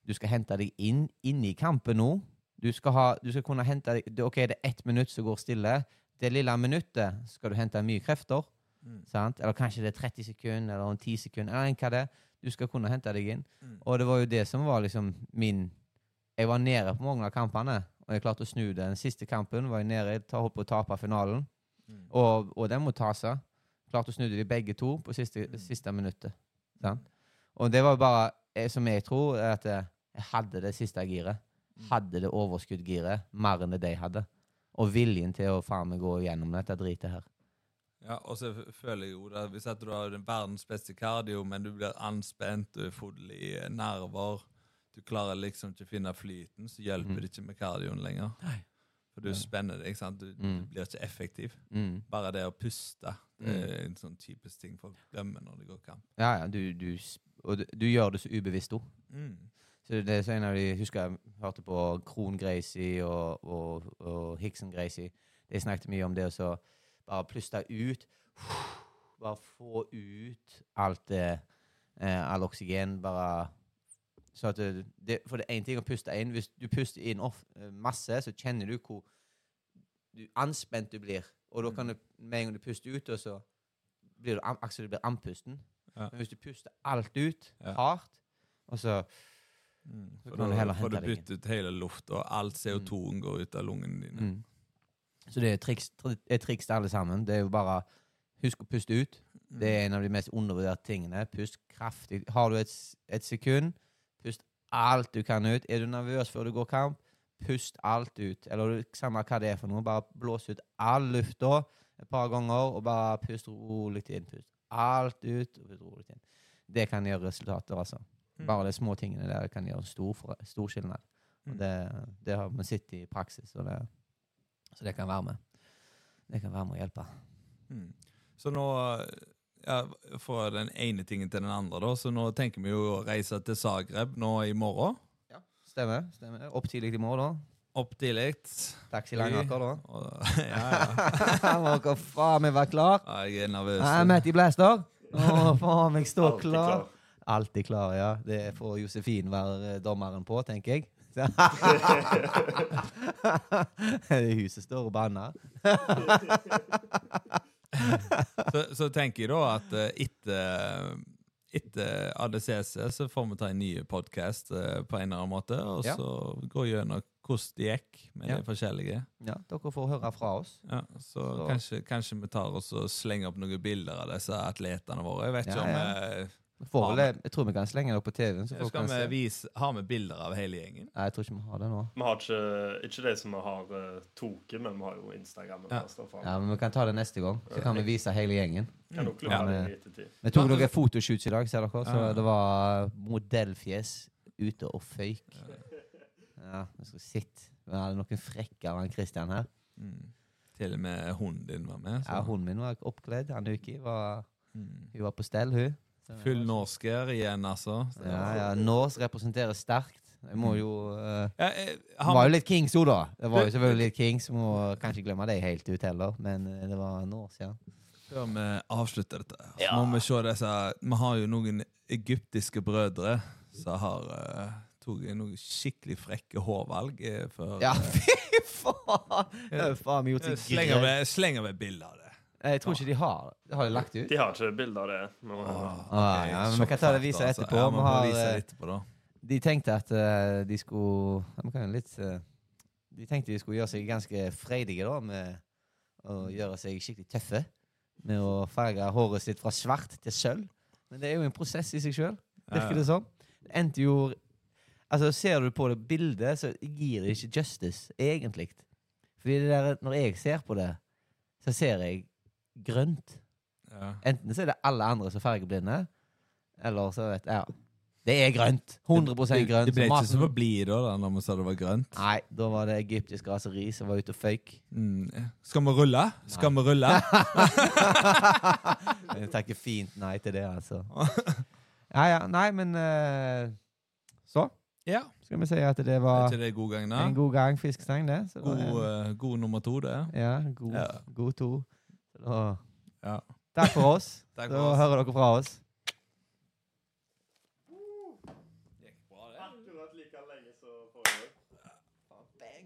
Du skal hente deg inn inne i kampen nå. Du skal, ha, du skal kunne hente deg det- OK, det er ett minutt som går stille. Det lille minuttet skal du hente mye krefter. Mm. Sant? Eller kanskje det er 30 sekunder eller en 10 sekunder. Eller hva det er. Du skal kunne hente deg inn. Mm. Og det var jo det som var liksom min Jeg var nede på mange av kampene, og jeg klarte å snu det. Den siste kampen var jeg nede, jeg holdt på å tape finalen, Mm. og, og den må ta seg. Klarte å snu det de begge to på siste, Mm. siste minuttet. Sant? Og det var bare, eh, som jeg tror, at eh, jeg hadde det siste giret. Mm. Hadde det overskuddgiret mer enn det de hadde. Og viljen til å faen meg gå gjennom dette dritet her. Ja, og så føler jeg jo det, Hvis at du har den verdens beste kardio, men du blir anspent, du er full i nerver Du klarer liksom ikke å finne flyten, så hjelper mm. det ikke med kardioen lenger. Nei. For du spenner deg. sant? Du, du Mm. blir ikke effektiv. Mm. Bare det å puste det er en sånn typisk ting folk glemmer når det går kamp. Ja, ja, du, du, og du, du gjør det så ubevisst òg. Mm. Så det er en av de, husker jeg hørte på Kron Gracie og, og, og Hickson Gracie. De snakket mye om det å så bare puste ut. Bare få ut alt det eh, All oksygen. Bare så at det, For det er én ting å puste inn. Hvis du puster inn off, eh, masse, så kjenner du hvor du, anspent du blir. Og da kan du, med en gang du puster ut, og så blir du, akkurat du blir andpusten. Ja. Men hvis du puster alt ut, hardt, og så Mm. Så For da får du hente bytte ut hele lufta, og all CO2-en går ut av lungene dine. Mm. Så det er triks, tri- er triks alle sammen. Det er jo bare Husk å puste ut. Mm. Det er en av de mest undervurderte tingene. Pust kraftig. Har du et, et sekund, pust alt du kan ut. Er du nervøs før du går kamp, pust alt ut. Eller samme hva det er for noe. Bare blås ut all lufta et par ganger, og bare pust rolig inn. Pust alt ut, og pust rolig inn. Det kan gjøre resultater, altså. Mm. Bare de små tingene der kan gjøre stor, stor skillnad. Mm. det, det har vi sett i praksis, og det, så det kan være med. Det kan være med å hjelpe. Mm. Så nå ja, Fra den ene tingen til den andre, da. Så nå tenker vi jo å reise til Zagreb nå i morgen. Stemmer. stemmer. Opp tidlig i morgen, da. Opp tidlig. Taxi Langaker, da. Og- (laughs) Ja, ja. (laughs) Må dere faen meg være klar. ja, jeg er nervøs. Jeg er Matty Blaster. Å, faen meg stå klar. Alltid klar, ja. Det får Josefin være eh, dommeren på, tenker jeg. (laughs) det huset står og banner. (laughs) Så, så tenker jeg da at eh, etter, etter ADCC så får vi ta en ny podkast på en eller annen måte, og Ja. så gå gjennom hvordan det gikk med Ja. de forskjellige. Ja, dere får høre fra oss. Ja, så, Så- Kanskje, kanskje vi tar oss og slenger opp noen bilder av disse atletene våre. Jeg vet ikke om ja. Eh, Vi Får vel, jeg tror vi kan slenge det opp på TV-en. Skal vi vise, ha med bilder av hele gjengen? Nei, jeg tror ikke vi har det nå. Vi har ikke, ikke det som vi har uh, Toke, men vi har jo Instagram. Ja. Ja, men Vi kan ta det neste gang, så kan vi vise hele gjengen. Kan dere Ja, men- det. Vi tok noen fotoshoots i dag, ser dere. Så det var modellfjes ute og føyk. Ja, vi skal sitte. Vi hadde noen frekkere enn Christian her. Mm. Til og med hunden din var med. så- Ja, Hunden min var oppkledd. Anuki var, Mm. hun var på stell, hun. Full norsker igjen, altså. Ja, ja. Norsk representerer sterkt. Jeg må jo uh, Ja, eh, Det var jo litt Kings òg, da. Det var jo selvfølgelig litt Kings. Må kanskje glemme det helt ut heller, men eh, det var noen år siden. Før vi avslutter dette, så Ja. må vi se disse Vi har jo noen egyptiske brødre som har uh, tatt noen skikkelig frekke hårvalg Uh, for Ja, fy faen! Det er faen meg gjort seg Slenger greit. slenger vi bilde av det. Jeg tror ikke de har det. Har de lagt ut? De har ikke bilde av det. nå. Ah, ok, ja, men vi kan ta det vise altså. etterpå. Ja, Vi vi må har, vise eh, etterpå, da. De tenkte at eh, de skulle ja, vi kan jo litt eh, De tenkte de skulle gjøre seg ganske freidige da, med å gjøre seg skikkelig tøffe. Med å farge håret sitt fra svart til sølv. Men det er jo en prosess i seg sjøl, virker det som. Det endte jo Altså, ser du på det bildet, så gir det ikke justice, egentlig. Fordi det der, når jeg ser på det, så ser jeg grønt. Ja. Enten så er det alle andre som er fargeblinde, eller så vet jeg ja. Det er grønt. 100 grønt. Det ble ikke som så bli da, da, når vi sa det var grønt. Nei, da var det egyptisk raseri som var ute og føyk. Mm. Skal vi rulle? Skal vi rulle? (laughs) Jeg takker fint nei til det, altså. (laughs) Ja, ja. Nei, men uh, Så Ja. skal vi si at det var det god gang, en god gang fiskestang, det. Så det God, var, eh, god nummer to, det. ja, god, Ja. god to. Så da, Ja. takk for oss. Takk for oss. hører dere fra oss.